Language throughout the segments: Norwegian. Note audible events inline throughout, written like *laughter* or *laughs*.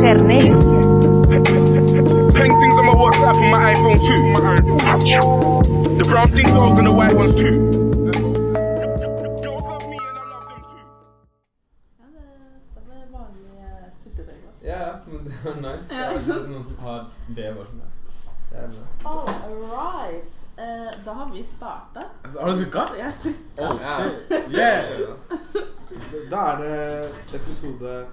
ser ned. Paintings on my WhatsApp and my iPhone too. My iPhone. The brown skin girls and the white ones too. Girls love me and I love them too. Ja, det, det vanlig syltetøyglass. Ja, ja, men det var nice. Ja. Det ikke noen som har det bare. Det. All right. Eh, da har vi starta. Har du trykka? Jeg tror Oh, Ja. shit. Yeah. Da. Da er det episode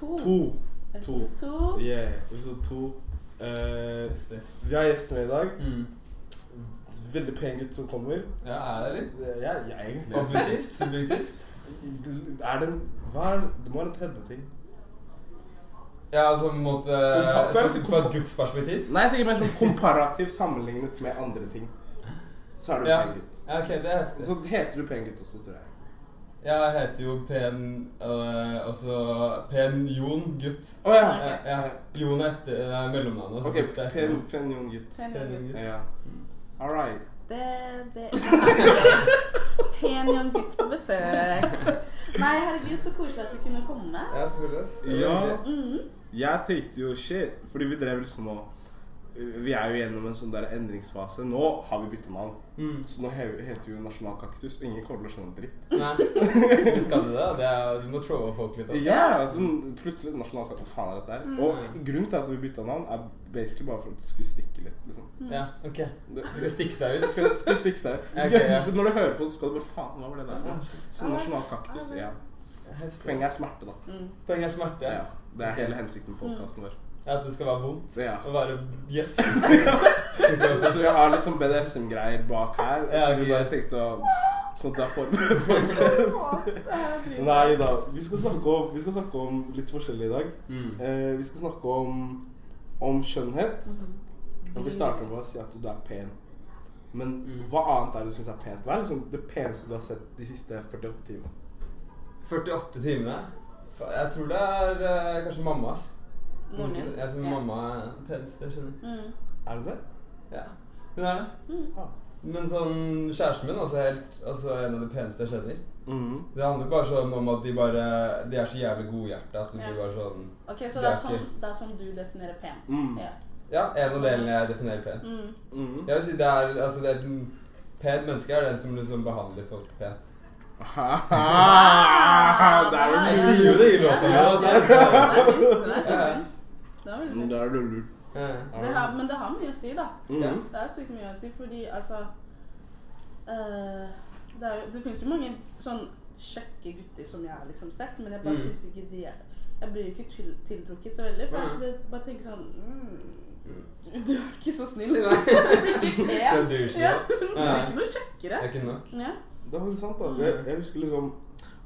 to. to. Episode to. Yeah, episode to. Uh, vi har gjester med i dag. Mm. Veldig pen gutt som kommer. Ja, er det eller? Ja, ja egentlig. Objektivt? Subjektivt? *laughs* Er det en Hva er Det må være en tredje ting. Ja, altså mot en uh, Fra et Guds perspektiv? Nei, jeg tenker mer sånn komparativt sammenlignet med andre ting. Så er du Ja. pen gutt. Ja, okay, det er heftig. Så heter du pen gutt også, tror jeg. Jeg heter jo Pen uh, Altså Pen Jon Gutt. Å ja. Ja, ja. Jon er etter uh, mellomnavnet. altså Ok, Gutt er Pen, pen Jon Gutt. Pen young gutt. Ja. All right. Det, det Pen Jon Gutt på besøk. Nei, herregud, så koselig at du kunne komme. Ja, selvfølgelig. Ja. Mm -hmm. Jeg tenkte jo shit, fordi vi drev liksom og Vi er jo gjennom en sånn der endringsfase. Nå har vi byttet navn. Mm. Så nå heter vi jo Nasjonal kaktus, ingen kommer til å skjønne en dritt. Nei, *laughs* vi skal det. Det er, du må trowe folk litt. Også. Ja, altså plutselig Nasjonal kaktus, hva faen er dette her? Mm. Og grunnen til at vi bytta navn, er basically bare for at det skulle stikke litt, liksom. Ja, ok. Det stikke seg ut. skal, skal stikke seg ut. Skal, *laughs* okay, ja. *laughs* Når du hører på, så skal du bare Faen, hva var det der for? Så Nasjonal kaktus, ja. Heftig. Poenget er smerte, da. Mm. Poenget er smerte. Ja, det er hele hensikten med podkasten vår. At det skal være vondt ja. å være gjest. *laughs* Så, vi har litt sånn BDSM-greier bak her. Ja, så vi bare tenkte å Sånn at du er forberedt. Nei da. Vi skal om, vi skal snakke om litt forskjellig i dag. Mm. Eh, vi skal snakke om, om skjønnhet. Mm. Og vi starter med å si at du er pen. Men Mm. hva annet er det du syns er pent? Hva er liksom det peneste du har sett de siste 48 timene? 48 timene. Jeg tror det er eh, kanskje mammas. Moren din. Jeg synes Ja. mamma er penest, jeg skjønner. Mm. Er du det? Ja, hun er det. Mm. Ja. Men sånn, kjæresten min er også helt, altså en av de peneste jeg kjenner. Mm. Det handler bare sånn om at de bare De er så jævlig godhjerta at det Ja. blir bare sånn Ok, så Det det er sånn, det er sånn du definerer pen? Mm. Ja. Ja, en av delene jeg definerer pen. Mm. Mhm. Jeg vil si det er Altså, det er et pent menneske er den som liksom behandler folk pent. *laughs* Ah, Der er du Jeg sier jo det i låta mi. Det er Ja. Det er veldig Mm, fint. Der er du lur. Ja. Det har, men det har mye å si, da. Mhm. Det er sykt mye å si, fordi altså uh, Det, er det finnes jo mange sånn kjekke gutter som jeg har liksom sett, men jeg bare Mm. syns ikke de er Jeg blir jo ikke til, tiltrukket så veldig, for Mm. jeg bare tenker sånn mm, Mm. du, du er ikke så snill. Nei. du blir ikke *laughs* *laughs* Det er Ja, ikke noe Det kjekkere. er ikke nok. Ja. Det er faktisk sant. da. Jeg, jeg husker liksom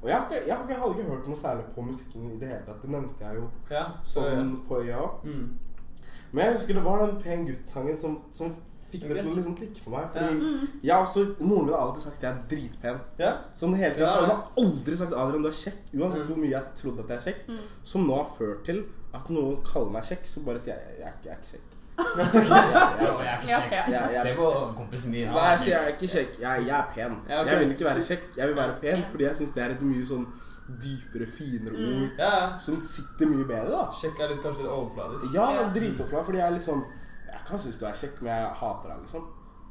Og jeg, jeg, jeg, jeg hadde ikke hørt noe særlig på musikken i det hele tatt. Det nevnte jeg jo Ja, så sånn på øya. mm. Men jeg husker det var den Pen gutt-sangen som, som fikk det til å liksom tikke for meg. Fordi Mm. jeg har også, Moren min har alltid sagt at jeg er dritpen. Ja. Sånn hele tiden. Ja, ja. Hun har aldri sagt Adrian, du er kjekk. Uansett Mm. hvor mye jeg trodde at jeg er kjekk. Mm. Som nå har ført til at noen kaller meg kjekk, så bare sier jeg jeg jeg er ikke kjekk. Jo, jeg er ikke kjekk. Jeg, Se på kompisen min. Nei, jeg er ikke kjekk. Jeg, jeg er pen. Jeg vil ikke være kjekk, jeg vil være pen. Fordi jeg syns det er et mye sånn dypere, finere Mm. ord mm. ja. som sitter mye bedre, da. Kjekk er litt, kanskje litt overfladisk. Ja, dritoverfladisk. fordi jeg er liksom Jeg kan synes du er kjekk, men jeg hater deg, liksom.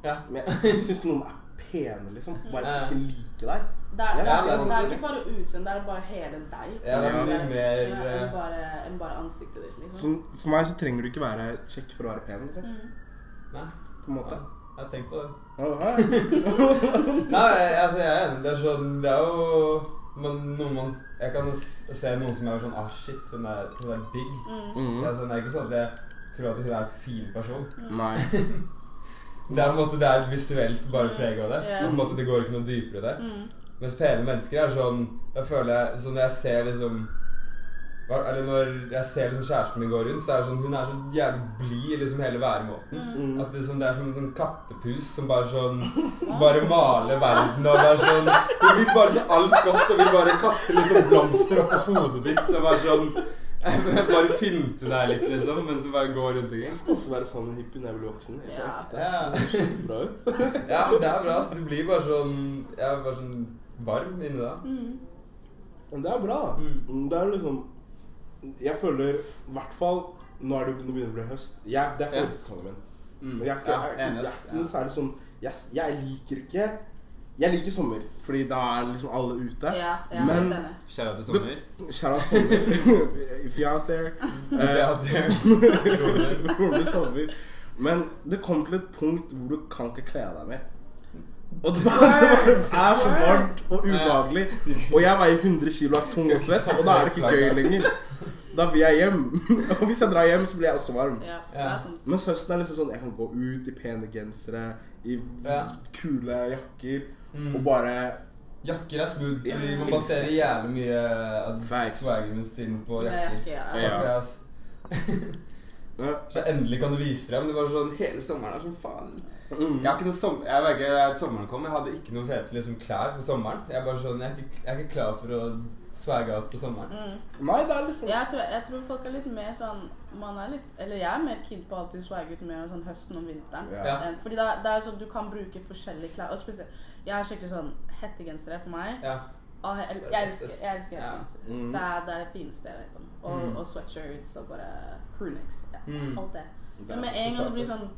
Ja. Men jeg syns noen er pene, liksom. Bare Ja. ikke liker deg. Det er, Ja, det, er, det er det er sånn- ikke bare utseende, det er bare hele deg. Ja, det er Ja. mye mer enn eh, bare, enn bare ansiktet ditt, liksom. Så for meg så trenger du ikke være kjekk for å være pen, liksom. Mm. Nei, På en måte. jeg har tenkt på det. Ja, ja. *laughs* Nei, altså jeg er enig. Det er sånn Det er jo man, noen man Jeg kan jo se noen som er sånn Ah, shit, hun er, hun er digg. Mm. Mhm. Altså, det er ikke sånn at jeg tror at hun er en fin person. Nei. *laughs* Det er på en måte Det er et visuelt bare Mm. preg av det. En måte Det går ikke noe dypere i det. Mm. Mens pene mennesker er sånn Da føler jeg Sånn når jeg ser liksom Eller når jeg ser liksom kjæresten min gå rundt, så er det sånn Hun er så jævlig blid liksom hele væremåten. Mm. Mm. At det, liksom, det er som en sånn kattepus som bare sånn *laughs* Bare maler verden og bare sånn Hun vil bare sånn alt godt og vil bare kaste liksom blomster opp på hodet ditt og bare sånn *laughs* Bare pynte deg litt, liksom, mens du bare går rundt Jeg skal også være sånn hippie når jeg blir voksen. Jeg Ja. ekte. Ja. Det ser kjempebra ut. *laughs* Ja, men det er bra. Så du blir bare sånn Jeg er bare sånn varm inni deg. Mm. Men det er bra. Mm. Det er liksom Jeg føler i hvert fall Nå er det jo nå begynner det å bli høst. Jeg, det er Ja. min. Mm. Jeg, jeg jeg, jeg, Ja, jeg, jeg, sånn jeg, jeg liker ikke Jeg liker sommer, fordi da er liksom alle ute. Ja, ja, Men- Kjære til sommer. Kjære til sommer. *laughs* If you're out there. Eh, det *laughs* rolig sommer. Men det kom til et punkt hvor du kan ikke kle deg mer. Og det bare er så varmt og ubehagelig. Og jeg veier 100 kilo av tung og svett, og da er det ikke gøy lenger. Da vil jeg hjem. *laughs* Og hvis jeg drar hjem, så blir jeg også varm. Ja, det er sant. Mens høsten er liksom sånn Jeg kan gå ut i pene gensere, i kule jakker, Mm. og bare Jakker er smooth, fordi Ja. man baserer jævlig mye av swagene swagen sin på jakker. ja. *laughs* Ja. Så endelig kan du vise frem. Det var sånn hele sommeren er sånn faen. mm. Jeg har ikke noe som, jeg merker at sommeren kom. Jeg hadde ikke noe fete liksom, klær for sommeren. Jeg er bare sånn, jeg er ikke, jeg er ikke klar for å swagge out på sommeren. Mm. Nei, det er liksom Jeg tror, jeg tror folk er litt mer sånn man er litt, Eller jeg er mer keen på å alltid swagge ut mer sånn høsten og vinteren. Ja. Eh, Fordi det er, det er sånn du kan bruke forskjellige klær. Og spesielt Jeg er skikkelig sånn hettegensere for meg. Ja. Jeg, jeg, jeg elsker, jeg elsker Ja. Mm. Det, er, det er det fineste jeg vet om. Og, Mm. og sweatshirts og bare crewnecks. Ja, Mm. alt det. Men med en gang det blir sånn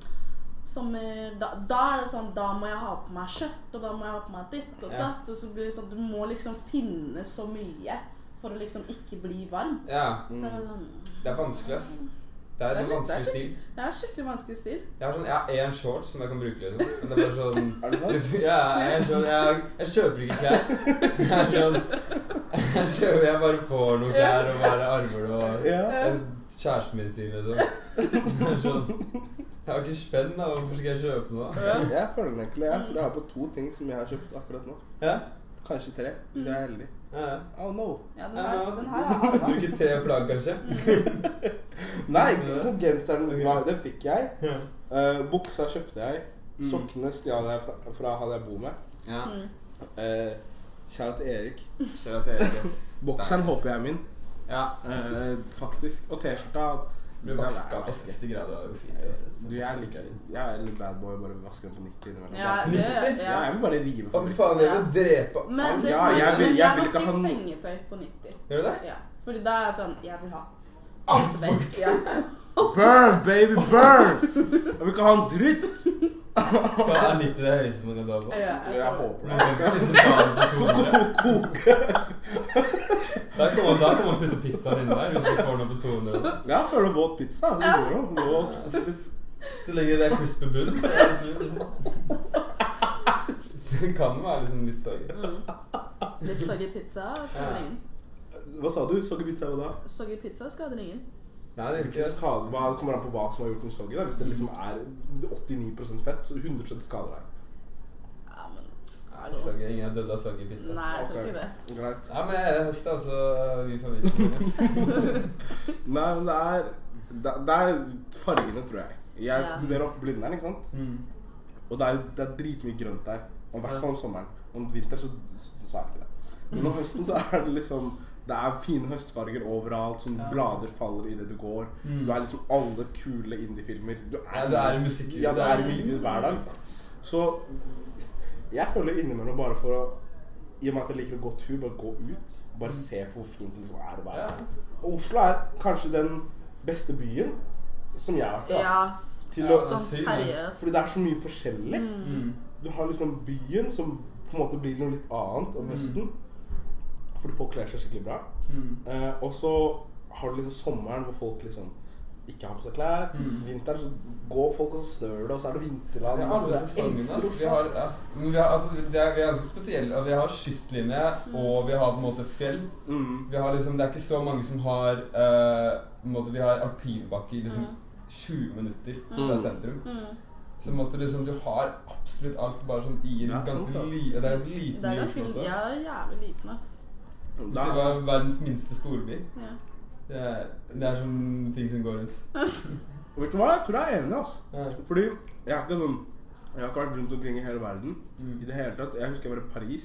sommer da, da er det sånn Da må jeg ha på meg skjørt, og da må jeg ha på meg ditt og datt. Og så blir det sånn Du må liksom finne så mye for å liksom ikke bli varm. ja. Så er det sånn Det er vanskelig, ass. Det er Det er en vanskelig stil. Det er skikkelig vanskelig stil. Jeg har sånn, jeg har én shorts som jeg kan bruke, liksom. Men det er bare sånn *laughs* Er det sant? *laughs* Ja, jeg, sånn, jeg, jeg kjøper ikke klær. Så jeg er sånn *laughs* Jeg, kjøper, jeg bare får noen klær og bare armer det og Kjæresten min sier liksom. Sånn Jeg har ikke spenn, da. Hvorfor skal jeg kjøpe noe? Jeg føler egentlig Jeg tror jeg har på to ting som jeg har kjøpt akkurat nå. Ja? Kanskje tre, hvis jeg er heldig. Don't know. Ja, den Ja, her, den her er Du bruker tre plagg, kanskje? *laughs* Nei, så genseren okay. den fikk jeg. Eh, buksa kjøpte jeg. Mm. Sokkene stjal jeg fra, fra han jeg bor med. ja. mm. Uh, Kjære til Erik. Kjære til det er yes. Bokseren håper jeg er min, Ja. Uh, faktisk. Og T-skjorta Blir vaska av 60 grader. Det er jo fint uansett. så- Du, jeg liker jeg er litt bad boy, bare vasker den på 90 innimellom. Ja, det, 90? ja. ja. jeg vil bare rive Å, for fy faen, jeg vil drepe Men det Ja, jeg vil- jeg vil vasker ikke ha noe- sengetøy på 90. Gjør du det? Ja. Fordi da er jeg sånn Jeg vil ha alt vekk. Ja. Burn, baby, burn! Jeg vil ikke ha en dritt! Hva er 90 det høyeste man kan ta på? Ja, Jeg håper det. kan ikke ta det på 200. Da kan man, da kan man putte pizzaen inni der hvis man får noe på 200. Jeg føler våt pizza. Det går jo. Våt. Så lenge det er crispy bunn, så er det fint. Så det kan være liksom litt soggy. Mm. Litt soggy pizza skader Ja. ingen. Hva sa du? Soggy pizza hva da? Soggy pizza skader ingen. Nei, det er Ikke ikke skade, hva kommer an på hva som har gjort den soggy. Hvis det liksom er 89% fett, så 100 skader deg. Ja, men soggy. Ingen har dødd av soggy pizza. Nei, jeg tror ikke det. Greit. Ja, men jeg er høst, altså. så vi får vise *laughs* Nei, men det er Det, det er fargene, tror jeg. Jeg Ja. studerer oppe på Blindern, ikke sant? mm. Og det er det er dritmye grønt der. Og I hvert fall om sommeren. Om vinteren så, så er det ikke det. Men om høsten så er det liksom Det er fine høstfarger overalt. Som Ja. blader faller idet du går. Mm. Du er liksom alle kule indie-filmer. Ja, det er i musikklivet. Ja, det er i hver dag. Så jeg føler innimellom bare for å I og med at jeg liker å gå tur, bare gå ut. Bare se på hvor fint det liksom er å være. her. Og Oslo er kanskje den beste byen som jeg har vært i. Ja, Til å- sånn. Fordi det er så mye forskjellig. Mm. Mm. Du har liksom byen som på en måte blir noe litt annet om Mm. Fordi folk kler seg skikkelig bra. Mm. Eh, og så har du liksom sommeren hvor folk liksom ikke har på seg klær. Mm. Vinteren så går folk og så snør det, og så er det vinterland. Vi har så alle sesongene. elsker Vi har, ja. Vi har, altså, det er, vi er ganske spesielle. Vi har kystlinje, og vi har på en måte fjell. Mm. Vi har liksom, Det er ikke så mange som har uh, på en måte, Vi har alpinbakke i liksom Mm. 20 minutter Mm. fra sentrum. Mm. Så måtte liksom, du har absolutt alt bare sånn i en ganske li, Det er ganske liten Det er ganske Oslo også. Ja, er jævlig liten, ass. Så det var verdens minste storby. Ja. Det er, det er sånne ting som går rundt. *laughs* Vet du hva? Jeg tror jeg er enig, altså. Ja. Fordi jeg er ikke sånn Jeg har ikke vært rundt omkring i hele verden Mm. i det hele tatt. Jeg husker jeg var i Paris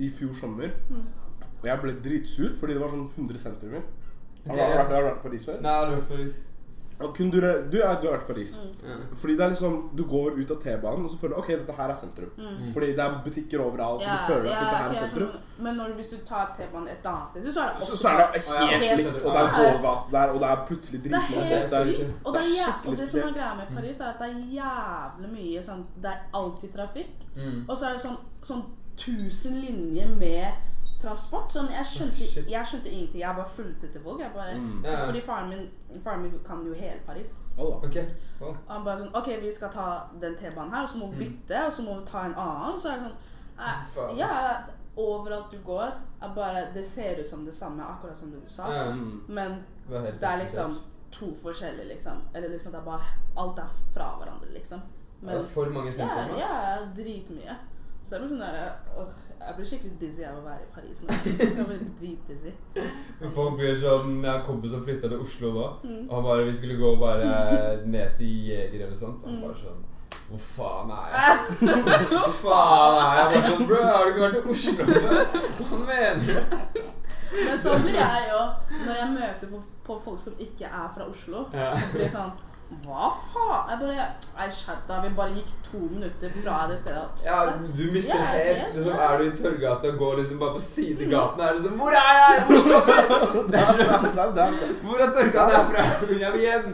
i fjor sommer. Mm. Og jeg ble dritsur fordi det var sånn 100 sentrumer Har du har vært, har du vært i Paris før? Nei, jeg har vært i Paris? Og kun du, du, er, du har vært i Paris. Mm. Ja. Fordi det er liksom Du går ut av T-banen, og så føler du ok, dette her er sentrum. Fordi det er butikker overalt, og du føler at dette her er sentrum. skjønner. Men når, hvis du tar T-banen et annet sted, så er det også så er det ja, helt helt- slikt, og det er gågate der, og det er plutselig Det er dritmange folk der. sykt. Og det, Det er er og det som er greia med Paris, er at det er jævlig mye sånn Det er alltid trafikk. Mm. Og så er det sånn, sånn tusen linjer med transport. Sånn, jeg, skjønte, Shit. jeg skjønte ingenting. Jeg bare fulgte til folk. Jeg bare, Mm. yeah. Fordi faren min, faren min kan jo hele Paris. Oh, okay. oh. Han bare sånn OK, vi skal ta den T-banen her, og så må vi Mm. bytte, og så må vi ta en annen. Så er det sånn Ja, overalt du går, er bare Det ser ut som det samme, akkurat som det du sa. Mm. Men Det det er liksom to forskjellige, liksom. Eller liksom det er bare Alt er fra hverandre, liksom. Det er for mange ja, ja, dritmye. Så jeg blir sånn der åh, Jeg blir skikkelig dizzy av å være i Paris nå. Jeg blir dritdizzy. Folk blir sånn Jeg har en kompis som flytta til Oslo nå. Mm. Og han bare Vi skulle gå bare ned til Jeger eller sånt. Og han Mm. bare sånn Hvor faen er jeg? *laughs* Hvor faen er jeg? Bare sånn Bro, har du ikke vært i Oslo? eller? Hva mener du? Men sånn blir jeg jo når jeg møter på, på folk som ikke er fra Oslo. Ja. Blir sånn Hva faen? Jeg bare Nei, skjerp deg. Vi bare gikk to minutter fra det stedet. Ja, du mister Ja, helt liksom. Er du i Torgata og går liksom bare på sidegaten, er det sånn Hvor er jeg? I Oslo? jeg? *laughs* Hvor er Torgata herfra? Jeg vil hjem.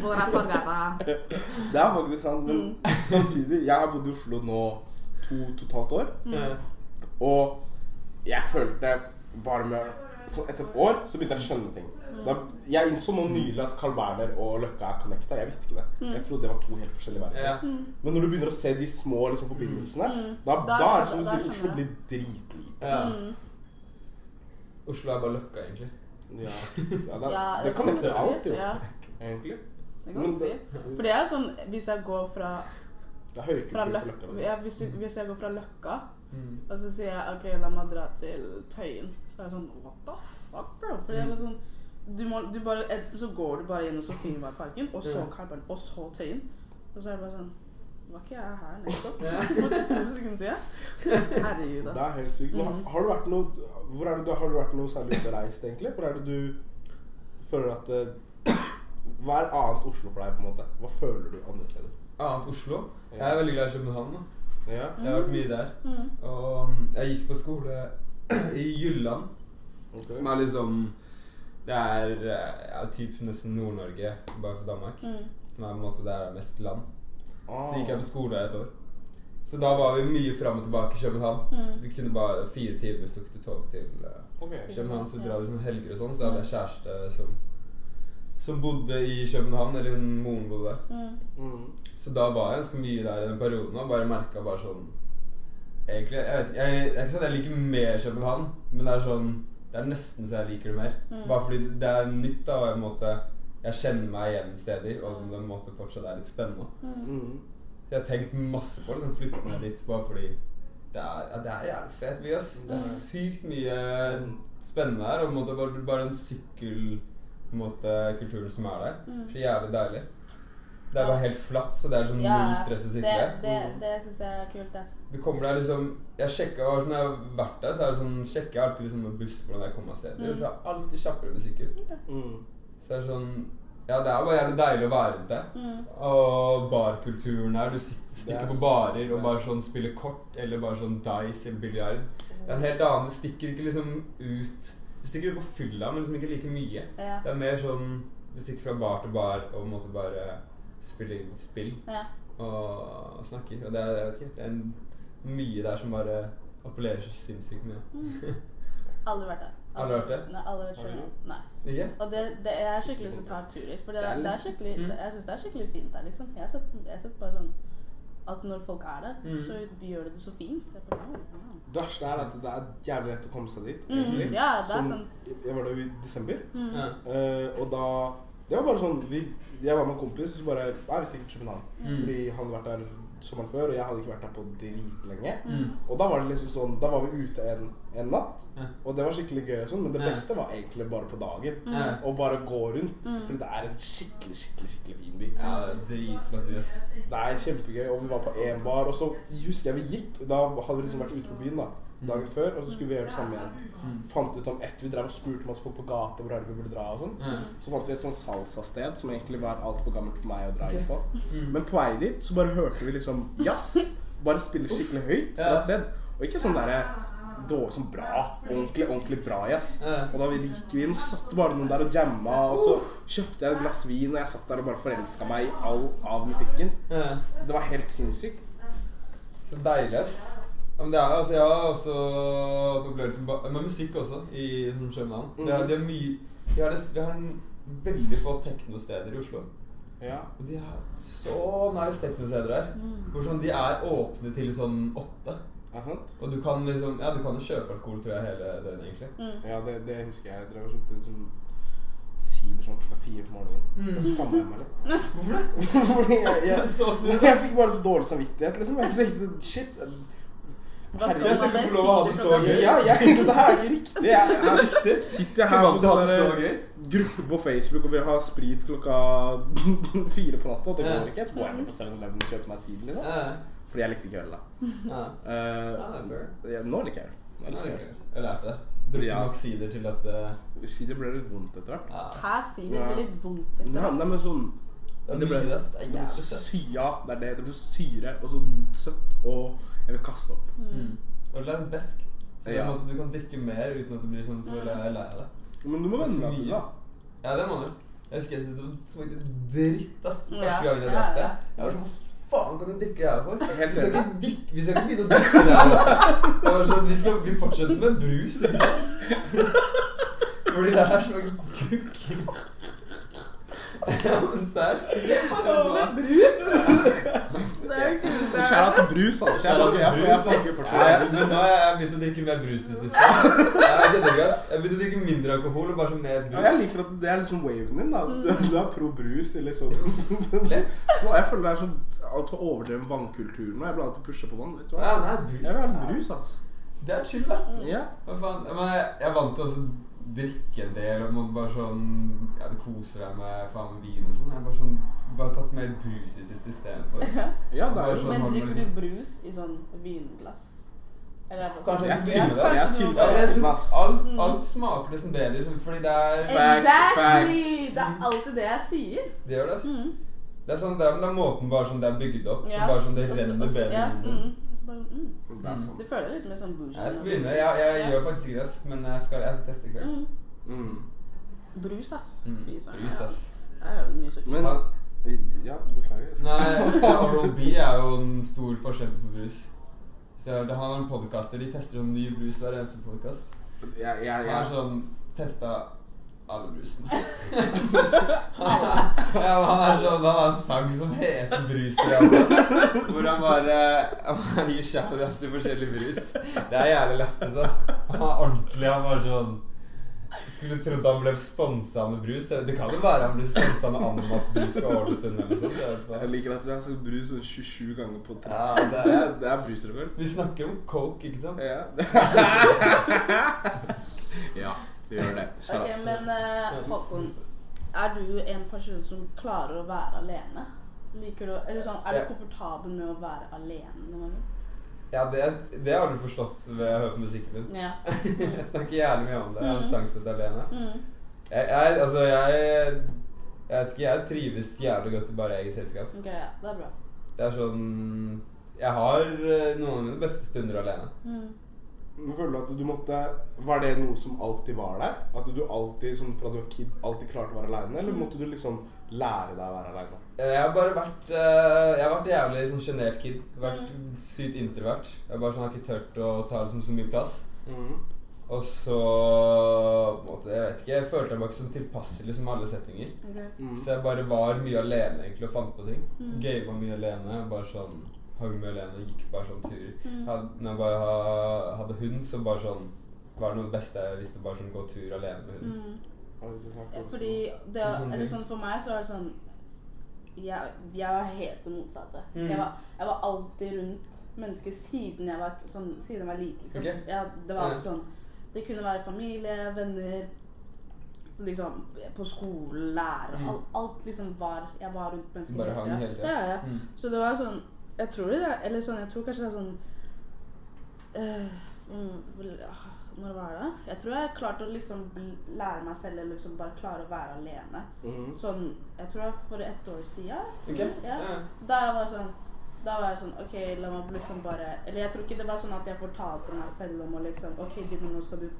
Hvor er Torgata? Det er faktisk sant, men Mm. samtidig Jeg har bodd i Oslo nå to totalt år, mm. og jeg følte bare med Så etter et år så begynte jeg å skjønne ting. Da, jeg innså nå nylig at Carl Berner og Løkka er connecta. Jeg visste ikke det. Jeg trodde det var to helt forskjellige verdener. Ja. Men når du begynner å se de små liksom, forbindelsene, da, Da da, er det som du sier, Oslo blir dritlite. Ja. Mm. Oslo er bare Løkka, egentlig. Ja. Ja, det, Ja, det kan man si. alt, jo. Ja, Egentlig. det kan man si. For det er sånn Hvis jeg går fra, Det er fra Løkka Løkka. ja, hvis, du, hvis jeg går fra Løkka Mm. Og så sier jeg ok, la meg dra til Tøyen. Så er jeg sånn what the fuck, bro? For det er sånn du må, du bare, Så går du bare gjennom Sofienbergparken, og så. Karlberg, og så Tøyen. Og så er det bare sånn Var ikke jeg her nettopp? *laughs* For to sekunder siden? Herregud, Det er helt sykt. Men Mhm. har du vært noe Hvor er det du har du vært noe særlig ute og reist, egentlig? Hvor er det du føler at det, Hva er annet Oslo for deg, på en måte? Hva føler du andre steder? Annet Oslo? Jeg er veldig glad i København. da Ja. Jeg har vært mye der. Mm. Og um, jeg gikk på skole *clears throat* i Jylland, okay. som er liksom Det er eh, ja, typ nesten Nord-Norge, bare for Danmark. Mm. Som er på en måte der det er mest land. Oh. Så gikk jeg på skole et år. Så da var vi mye fram og tilbake i København. Mm. Vi kunne bare Fire timer tok det tog til okay. København, så drar vi sånn helger og sånn. Så hadde jeg kjæreste som som bodde i København, eller moren bodde der. Mm. Mm. Så da var jeg ganske mye der i den perioden og bare merka bare sånn Egentlig, jeg vet ikke, jeg, jeg, jeg, ikke sånn jeg liker mer København, men det er sånn Det er nesten så jeg liker det mer. Mm. Bare fordi det er nytt, da, og jeg, en måte, jeg kjenner meg igjen steder, og det måte fortsatt er litt spennende. Mm. Jeg har tenkt masse på liksom, flytte ned dit bare fordi det er, ja, det er jævlig fet by, ass. Det er Mm. sykt mye spennende her, og på en måte bare, bare den sykkel på en måte, kulturen som er der. Mm. Så jævlig deilig. Det er bare helt flatt, så det er sånn Ja, null stress å Det, sykle. det, det syns jeg er kult, ass. Du kommer der liksom Jeg sjekka sånn, Når jeg har vært der, så er det sånn sjekker jeg alltid liksom med buss hvordan jeg kommer meg sted. Mm. Det tar alltid kjappere med sykkel. Mm. Så det er sånn Ja, det er bare jævlig deilig å være rundt det. Mm. Og barkulturen her. Du sitter, stikker er på barer og bare sånn spiller kort, eller bare sånn dice eller biljard. Det er en helt annen Du stikker ikke liksom ut Du stikker ut på fylla, men liksom ikke like mye. Ja. Det er mer sånn Du stikker fra bar til bar og på en måte bare spiller inn spill ja. og snakker. Og det er, jeg vet ikke, det er en, mye der som bare appellerer så sinnssykt mye. Mm. *laughs* Aldri vært der. Aldri vært der? Nei, aldri vært Har. Nei. Ikke? Og det, det er skikkelig lyst til å ta en tur dit. For det, Det er det skikkelig, Mm. jeg syns det er skikkelig fint der, liksom. Jeg har sett, bare sånn at når folk er der, Mm. så de gjør det så fint. Det verste er at det er jævlig lett å komme seg dit, Mm. Ja, det er Sånn-. Jeg var der i desember, Mm. Ja. eh, og da Det var bare sånn vi, Jeg var med en kompis, og så bare Nei, vi stikker til København. Mm. Fordi han hadde vært der sommeren før, og jeg hadde ikke vært der på dritlenge. Mm. Og da var det liksom sånn Da var vi ute en, en natt, Ja. og det var skikkelig gøy og sånn, men det beste var egentlig bare på dagen. Ja. Å bare gå rundt. Mm. Fordi det er en skikkelig, skikkelig skikkelig fin by. ja, det dritflott by, ass. Det er kjempegøy, og vi var på én bar, og så husker jeg vi gikk. Da hadde vi liksom vært ute på byen, da. Dagen før, og så skulle vi gjøre det samme igjen. Mm. Fant ut om ett Vi drev og spurte masse folk på gata hvor er det vi burde dra og sånn. Mm. Så fant vi et sånn salsa-sted som egentlig var altfor gammelt for meg å dra inn på. Mm. Men på vei dit så bare hørte vi liksom jazz. Bare spille skikkelig høyt fra Ja. et sted. Og ikke sånn derre dårlig, som bra. Ordentlig, ordentlig bra jazz. Ja. Og da vi gikk vi inn, satt bare noen der og jamma, og så kjøpte jeg et glass vin, og jeg satt der og bare forelska meg i all av musikken. Ja. Det var helt sinnssykt. Så deilig, ass. Ja, men det er, altså, jeg har også hatt opplevelser med, musikk også, i som København. Mm. Det er, det er mye Vi har, det, vi har en veldig få teknosteder i Oslo. Ja. Og de har så nice teknosteder her. Hvor sånn, de er åpne til sånn åtte. Og du kan liksom Ja, du kan jo kjøpe alkohol, tror jeg, hele døgnet, egentlig. Mm. Ja, det, det husker jeg. Jeg drev og kjøpte sånn sider sånn klokka fire på morgenen. Mm. Da skammer jeg meg litt. *laughs* Hvorfor det? *laughs* Fordi jeg, jeg, *laughs* Så snill. jeg fikk bare så dårlig samvittighet, liksom. Jeg tenkte shit. Hva skal Herregud, jeg skal ikke få lov å ha det så gøy. Ja, jeg, det her er ikke riktig. Jeg, er Riktig. sitter jeg her på sånn gruppe på Facebook og vil ha sprit klokka *laughs* fire på natta. og Det går ikke. Så går jeg ned på 7-Eleven og kjøper meg sider, liksom. Fordi jeg likte ikke øl, da. Eh, ja, nå liker jeg øl. Jeg elsker det øl. Jeg lærte det. Drukke Ja. nok sider til at Sider ble litt vondt etter hvert. Hæ, det blir litt vondt. etter hvert. nei, men sånn Det ble det. Det er Det blir jævlig søtt. sy det er det. Det blir syre og så søtt, og jeg vil kaste opp. Mm. Og det er en besk. Så det er Ja. måte du kan drikke mer uten at du blir sånn for er lei av det. Men du må venne deg til det. Ja, det må du. Jeg husker jeg syntes det smakte dritt ass første gang gangen jeg drakk det. Jeg var sånn Hva faen kan du drikke her for? Helt Vi skal enig. ikke, drikke- vi skal ikke begynne å drikke det her. Det var sånn, vi, skal, vi fortsetter med brus, ikke sant? *laughs* Fordi det her smaker kukk. Ja, men serr. Er er- Skjæra til brus, altså. Jeg ikke- jeg jeg får ikke Nei, fortsette. nå har jeg begynt å drikke mer brus i siste. Jeg begynte å drikke mindre alkohol og bare så mer Ja, jeg liker at det er liksom waven din. da du, du er pro brus. Eller sånn. Så jeg føler det er så altfor overdreven vannkultur nå. Jeg blir alltid pusha på vann. Vet du hva? Ja, brus. Jeg vil ha litt brus, altså. Det er chill, da. Ja. Hva faen? Men jeg, jeg er vant til å drikke en del og måtte bare sånn Ja, du koser deg med faen med vin og sånn. Jeg har bare sånn Bare tatt mer brus i siste istedenfor. ja, det er jo Sånn Men drikker du brus i sånn vinglass? Eller er det bare Kanskje sånn- jeg skal Jeg det. Jeg er Ja, men jeg synes alt, Mm. alt smaker liksom bedre, liksom, fordi det er Facts, Exactly! facts. Det er alltid det jeg sier. Det gjør det, altså. Mm. Det er sånn, det er, det er måten bare sånn det er bygd opp, så bare sånn det renner bedre ja, mm. Så bare, mm. Det er sant. Du føler litt mer sånn bougie. Jeg skal begynne. Jeg, jeg Ja. gjør faktisk ikke det, men jeg skal, jeg skal teste i kveld. Mm. Mm. Brus, ass. Mm. Brus, ja. ass. Det er jo mye sukker. Men Ja, beklager. nei, Oral B er jo en stor forskjell på brus. Så det har en podcaster, De tester om ny brus hver eneste podkast. Jeg, jeg, jeg. har jeg, sånn testa alle brusene. *laughs* ja, men han er sånn Han har en sang som heter 'Brus til alle'. Hvor han bare Han gir shout-outs til forskjellig brus. Det er jævlig lættis, ass. Han er ordentlig. Han var sånn Skulle trodd han ble sponsa med brus. Det kan jo være han blir sponsa med Ananas brus fra Ålesund jeg liker at vi har sagt brus sånn 27 ganger på 30 Ja, det er- det er brusrekord. Vi snakker om coke, ikke sant? Ja. *laughs* ja, det gjør det. Så. Ok, men uh, Håkon, er du en person som klarer å være alene? Liker du, eller sånn, Er du komfortabel med å være alene noen ganger? Ja, det, det har du forstått ved å høre på musikken min. Ja. *laughs* Jeg snakker jævlig mye om det. Jeg har en sang som heter Alene. Mm. Jeg, jeg, altså, jeg Jeg vet ikke, jeg trives jævlig godt i bare eget selskap. Ok, ja, det er bra. Det er sånn Jeg har eh, noen av mine beste stunder alene. Mm. Men Føler du at du måtte Var det noe som alltid var der? At du alltid, sånn fra du var kid, alltid klarte å være aleine? Eller måtte du liksom lære deg å være aleine? Jeg har bare vært eh, Jeg har vært jævlig sånn sjenert kid. Vært sykt introvert. Jeg bare sånn, har ikke turt å ta liksom så mye plass. Og så måtte, Jeg vet ikke, jeg følte meg ikke sånn tilpasselig som alle settinger. Okay. Mm. Så jeg bare var mye alene egentlig og fant på ting. Mm. Gama mye alene. Bare sånn Hang med alene, gikk bare sånn turer. Mm. Had, når jeg bare hadde hund, så bare sånn var det noe av det beste jeg visste. Bare sånn gå tur alene med hund. Mm. Flott. Fordi det, eller sånn For meg så var det sånn Jeg, jeg var helt det motsatte. Mm. Jeg, var, jeg var alltid rundt mennesker siden jeg var, sånn, siden jeg var liten. Liksom. Okay. Jeg, det var sånn Det kunne være familie, venner Liksom på skolen, lærer Mm. alt, alt liksom var Jeg var rundt mennesker Bare hang hele tiden. Ja, ja. Mm. Så det var sånn Jeg tror det er Eller sånn Jeg tror kanskje det er sånn eh, mm, ah, Når var det? Jeg tror jeg klarte å liksom lære meg selv eller liksom bare klare å være alene. Mhm. Sånn, jeg tror det var for ett år siden. Okay. Ja. Da jeg var sånn da var jeg sånn OK, la meg liksom bare Eller jeg tror ikke det var sånn at jeg fortalte meg selv om å liksom OK, Dina, nå skal du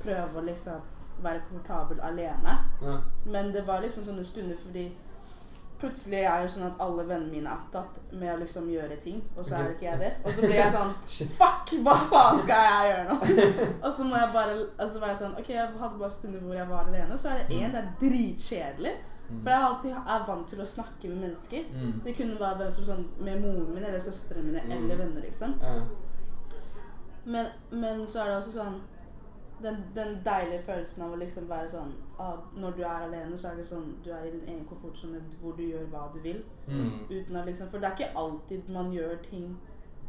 prøve å liksom være komfortabel alene. Ja. Men det var liksom sånne stunder fordi plutselig er det sånn at alle vennene mine er opptatt med å liksom gjøre ting, og så er det ikke jeg det. Og så blir jeg sånn *laughs* Fuck! Hva faen skal jeg gjøre nå? *laughs* og så må jeg bare altså være sånn OK, jeg hadde bare stunder hvor jeg var alene. Så er det én, det er dritkjedelig. For jeg alltid er vant til å snakke med mennesker. Mm. Det kunne være hvem som sånn med moren min eller søstrene mine Mm. eller venner, liksom. Men, men så er det også sånn den, den deilige følelsen av å liksom være sånn ah, Når du er alene, så er det sånn Du er i din egen komfortsone hvor du gjør hva du vil. Mm. Uten at liksom For det er ikke alltid man gjør ting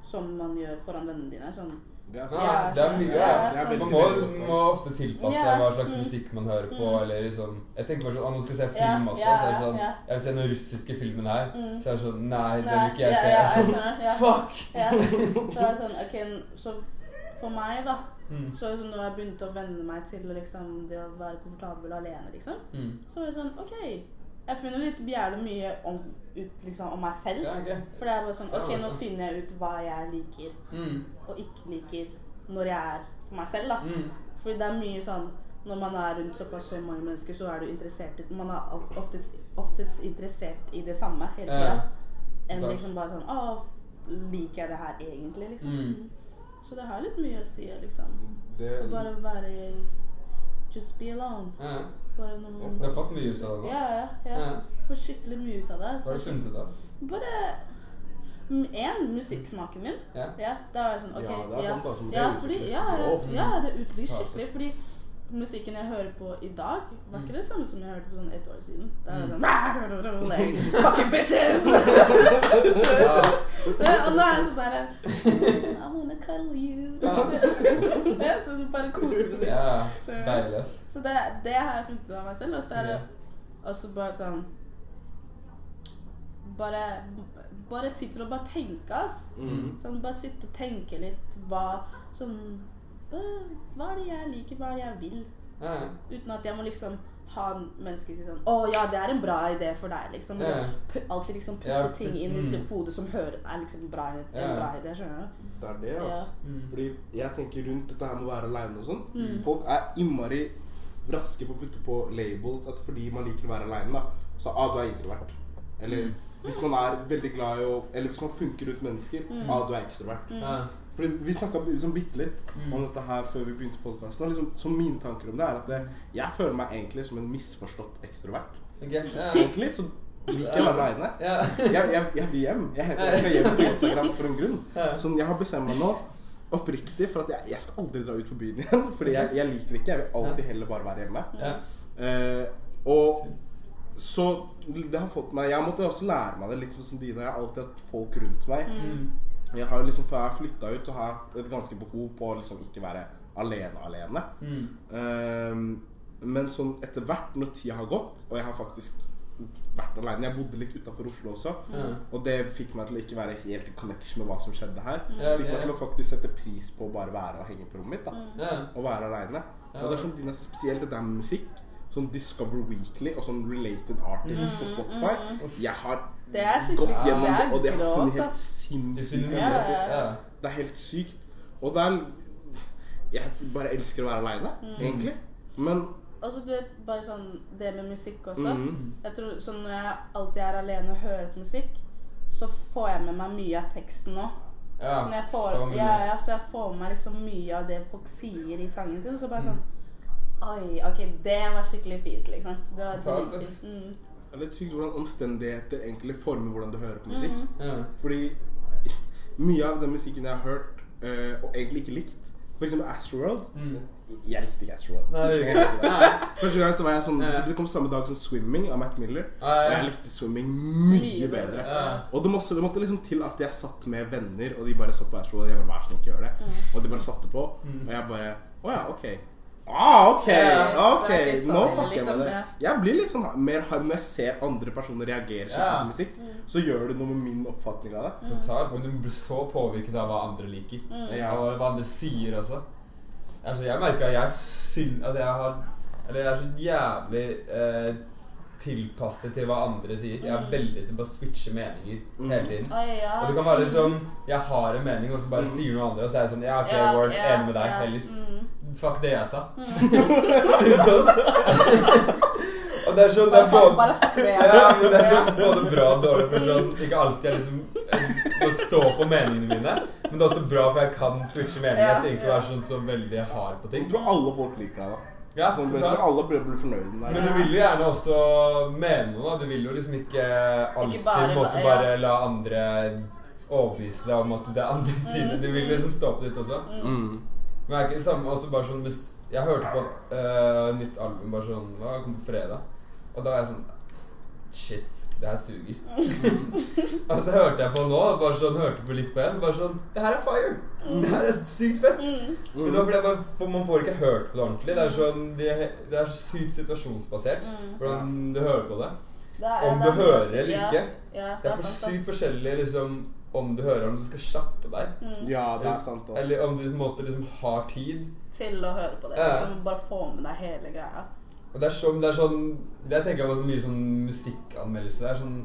som man gjør foran vennene dine. Sånn Det er Ja, det er mye. Ja, det er Man må, må ofte tilpasse Ja. hva slags Mm. musikk man hører på. Mm. Eller liksom Jeg tenker bare sånn ah, Nå skal jeg se film også. så er det sånn. Jeg vil se den russiske filmen her. mm. Så er det sånn Nei, den vil ikke jeg se. *laughs* Fuck! Ja. Så er det sånn OK, så for meg, da Mm. Så liksom når jeg begynte å venne meg til liksom, det å være komfortabel alene, liksom, Mm. så var det sånn OK. Jeg finner litt jævlig mye om, ut liksom, om meg selv. Ja, okay. For det er bare sånn OK, nå finner jeg ut hva jeg liker Mm. og ikke liker når jeg er for meg selv, da. Mm. Fordi det er mye sånn Når man er rundt såpass så mange mennesker, så er du interessert i Man er oftest, oftest interessert i det samme hele Ja. Enn liksom bare sånn Å, liker jeg det her egentlig, liksom? Mm. Så det har litt mye å si, liksom. Det, Å bare være Just be alone. Ja. Bare noen Du har fått mye ut av det? Ja, ja. ja. Ja. Får skikkelig mye ut av det. Hva har du funnet ut av? bare Én, musikksmaken min. Ja. Ja, da var jeg sånn OK. Ja, det er sant, altså. Det Ja, fordi, ja, ja, det utvikles skikkelig. Fordi musikken jeg hører på i dag, var ikke det samme som jeg hørte sånn ett år siden. Da er det sånn like, Fucking bitches! *laughs* Og nå er det sånn derre I wanna cuddle you. *laughs* Det er sånn bare kosemusikk. Ja. Så det, det har jeg funnet ut av meg selv. Og så er det også bare sånn Bare, bare tid til å bare tenke, ass. Mhm. Sånn, bare sitte og tenke litt hva Sånn bare, Hva er det jeg liker, hva er det jeg vil? Ja. Uten at jeg må liksom ha mennesker si sånn Å ja, det er en bra idé for deg, liksom. Ja. Alltid liksom putte Ja, ting inn i mm. hodet hode som hører er liksom bra, en Ja. bra idé. Skjønner du? det er det, altså. Mm. Fordi jeg tenker rundt dette her med å være aleine og sånn. Mm. Folk er innmari raske på å putte på labels at fordi man liker å være aleine, da, så ah, du er introvert. Eller Mm. hvis man er veldig glad i å Eller hvis man funker rundt mennesker, Mm. ah, du er ekstrovert. Fordi Vi snakka liksom bitte litt Mm. om dette her før vi begynte podkasten. Liksom, så mine tanker om det er at det, jeg føler meg egentlig som en misforstått ekstrovert. Okay. ja. Egentlig så liker jeg å være aleine. Jeg, vil hjem. Jeg, heter, jeg skal hjem på Instagram for en grunn. Sånn, jeg har bestemt meg nå oppriktig for at jeg, jeg skal aldri dra ut på byen igjen. *laughs* Fordi jeg, jeg liker det ikke. Jeg vil alltid heller bare være hjemme. Ja. Uh, og så det har fått meg Jeg måtte også lære meg det litt sånn som dine. Jeg har alltid hatt folk rundt meg. Mm. Jeg har liksom, Før jeg flytta ut, så har jeg et ganske behov på å liksom ikke være alene alene. Mm. Um, men sånn etter hvert, når tida har gått, og jeg har faktisk vært alene Jeg bodde litt utafor Oslo også, mm. og det fikk meg til å ikke være helt i connection med hva som skjedde her. Ja, Fikk meg til å faktisk sette pris på å bare være og henge på rommet mitt. da. Og være aleine. Og det er sånn Dina, spesielt det der med musikk. Sånn Discover Weekly og sånn Related Artists på Spotify. Jeg har Det er skikkelig gått gjennom det og det har funnet helt sinnssykt Ja, ja. Det er helt sykt. Og det er Jeg bare elsker å være aleine, Mm. egentlig. Men Og du vet, bare sånn det med musikk også. Mm. Jeg tror sånn Når jeg alltid er alene og hører på musikk, så får jeg med meg mye av teksten nå. Ja, jeg får, så mye. ja, ja, så jeg får med meg liksom mye av det folk sier i sangen sin. Så bare sånn Oi, ok, det var skikkelig fint, liksom. Det var Totalt, dritfint. Mm. Det er litt sykt hvordan omstendigheter egentlig former hvordan du hører på musikk. Mhm. Ja. Fordi *laughs* mye av den musikken jeg har hørt, øh, og egentlig ikke likt For eksempel Astroworld. Mm. Jeg likte ikke Astroworld. Nei, det. *laughs* Første gang så var jeg sånn Ja. Det kom samme dag som Swimming av Mac Miller. Ja, Og jeg likte Swimming mye bedre. Ja. Og det måtte, det måtte liksom til at jeg satt med venner, og de bare så på Astroworld. Og jeg bare, vær så snill, ikke gjør det. Mm. Og de bare satte på, Mm. og jeg bare Å ja, ok. Ah, ok, Ja, ok, nå fucker jeg liksom, med det. Jeg blir litt sånn mer hard når jeg ser andre personer reagere skikkelig Ja. på musikk. Så gjør det noe med min oppfatning av det. Totalt. Men du blir så påvirket av hva andre liker. Ja. Og hva andre sier også. Altså, jeg merker jeg syn... Altså, jeg har Eller jeg er så jævlig eh, tilpasset til hva andre sier. Jeg er veldig til å bare switche meninger hele tiden. Ja. Og det kan være liksom Jeg har en mening, og så bare sier noe andre, og så er jeg sånn Ja, ok, Ja, Ward, ja, enig med deg. ja. Heller. Mm. Fuck det jeg sa. Mm. *laughs* sånn. og det er sånn Det er både bare *laughs* ja, men det er sånn både bra og dårlig. For sånn, ikke alltid jeg liksom må stå på meningene mine. Men det er også bra, for jeg kan switche meninger. Jeg trenger ikke å være sånn så veldig hard på ting. Jeg tror alle folk liker deg, da. Ja, Sånn, men totalt. alle blir, blir fornøyd med Men du vil jo gjerne også mene noe. da Du vil jo liksom ikke alltid bare- måtte ja. la andre overbevise deg om at det er andre siden. Du vil liksom stå på ditt også. Mm. Men det er ikke det samme også bare sånn Jeg hørte på et uh, nytt album bare sånn Hva kom på fredag? Og da var jeg sånn Shit, det her suger. *laughs* og så hørte jeg på nå, bare sånn hørte på litt på en. Bare sånn Det her er fire! Det her er sykt fett! Men det var fordi jeg bare, for Man får ikke hørt på det ordentlig. Det er sånn Det, det er sykt situasjonsbasert hvordan du hører på det. Det er- Om du er hører eller ikke. Ja, Det er for sykt forskjellig liksom om du hører om du skal kjappe deg, Ja, det er sant. også. eller om du på en måte liksom har tid. Til å høre på det. Ja. Liksom, bare få med deg hele greia. Og det er sånn, det er sånn Jeg tenker på så mye sånn musikkanmeldelse. Det er sånn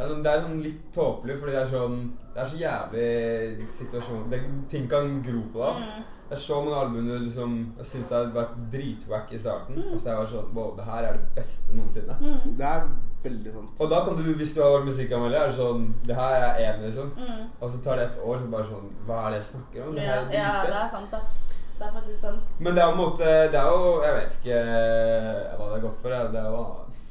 det er, sånn, det er sånn litt tåpelig, fordi det er sånn Det er så jævlig situasjon det, Ting kan gro på deg. Det er så mange album du liksom Jeg syns det har vært dritwack i starten. Og så har jeg vært sånn Wow, det her er det beste noensinne. Det er veldig sant. Og da kan du, hvis du har vært musikkanmelder, er det sånn Det her er jeg enig liksom. Og så tar det et år, så bare sånn Hva er det jeg snakker om? Det Ja, her er ja, det er sant, ass. Det er faktisk sant. Men det er jo en måte Det er jo Jeg vet ikke hva det er godt for. Det er jo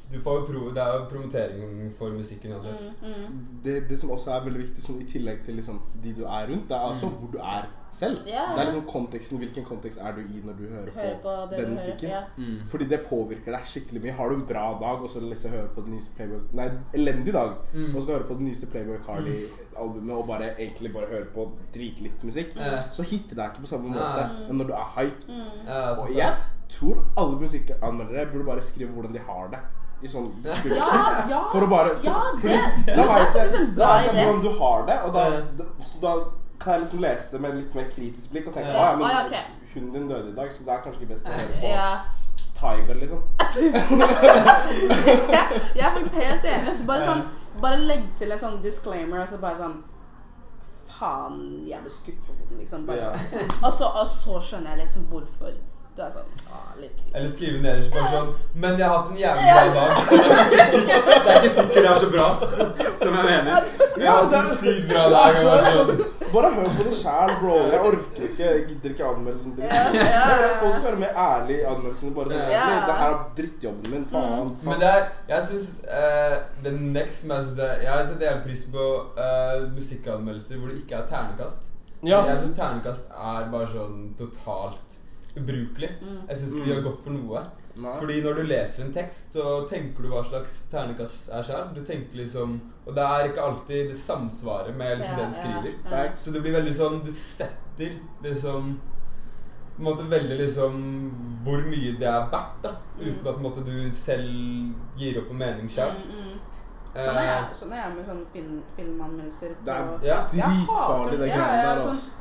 du får jo pro, Det er jo promotering for musikken uansett. Mm, Det, det som også er veldig viktig, i tillegg til liksom, de du er rundt, det er også hvor du er selv. Ja. Det er liksom konteksten, Hvilken kontekst er du i når du hører, hører på på den musikken? Ja. Mm. Fordi det påvirker deg skikkelig mye. Har du en bra dag og så liksom hører på den nyeste Playboy Nei, elendig dag, Mm. og skal høre på det nyeste Playboy Carly-albumet og bare egentlig bare høre på dritlitt musikk, mm. så hitter det ikke på samme måte enn når du er hyped. Ja, Og jeg tror alle musikkanmeldere burde bare skrive hvordan de har det. I sånn *laughs* Ja, ja. For å bare for, Ja, for, det- det det, er vet faktisk jeg, en bra da vet jeg hvordan du har det, og da, da, så da kan jeg liksom lese det med litt mer kritisk blikk og tenke Ja. ah, ja, men Ah, ja, ok. hunden din døde i dag, så det er kanskje ikke best å høre på Ja. Tiger, liksom. *laughs* Jeg er faktisk helt enig. Så bare sånn Bare legg til en sånn disclaimer, og så bare sånn Faen, jeg ble skutt på foten, liksom. Bare. Ja. *laughs* Og, så, og så skjønner jeg liksom hvorfor. Du er sånn ah, litt krig. Eller skrive nederst bare sånn Men jeg har hatt en jævlig bra dag, så det er ikke sikkert det er, ikke sikkert det er så bra som jeg mener. Jeg har hatt en sykt bra dag. Og bare sånn Bare hør på det sjæl, bro. Jeg orker ikke, jeg gidder ikke anmelde en dritt. At ja. Folk skal være mer ærlige i anmeldelsene. Bare sånn Ja. Det her er drittjobben min. Faen. faen. Men det er Jeg syns uh, The next som jeg syns er Jeg setter jævlig pris på uh, musikkanmeldelser hvor det ikke er ternekast. Ja. Jeg syns ternekast er bare sånn totalt ubrukelig. Jeg syns ikke de har gått for noe. Nei. Fordi når du leser en tekst, så tenker du hva slags ternekast er selv. Du tenker liksom Og det er ikke alltid det samsvaret med liksom Ja, det du skriver. ja, ja. Så det blir veldig sånn Du setter liksom på en måte veldig liksom hvor mye det er verdt, da. Uten at på en måte, du selv gir opp en mening sjøl. Mm, mm. Sånn er jeg, sånn er jeg med sånne film, filmanmeldelser. Det er dritfarlig, Ja. Det greiene er der. sånn- Altså.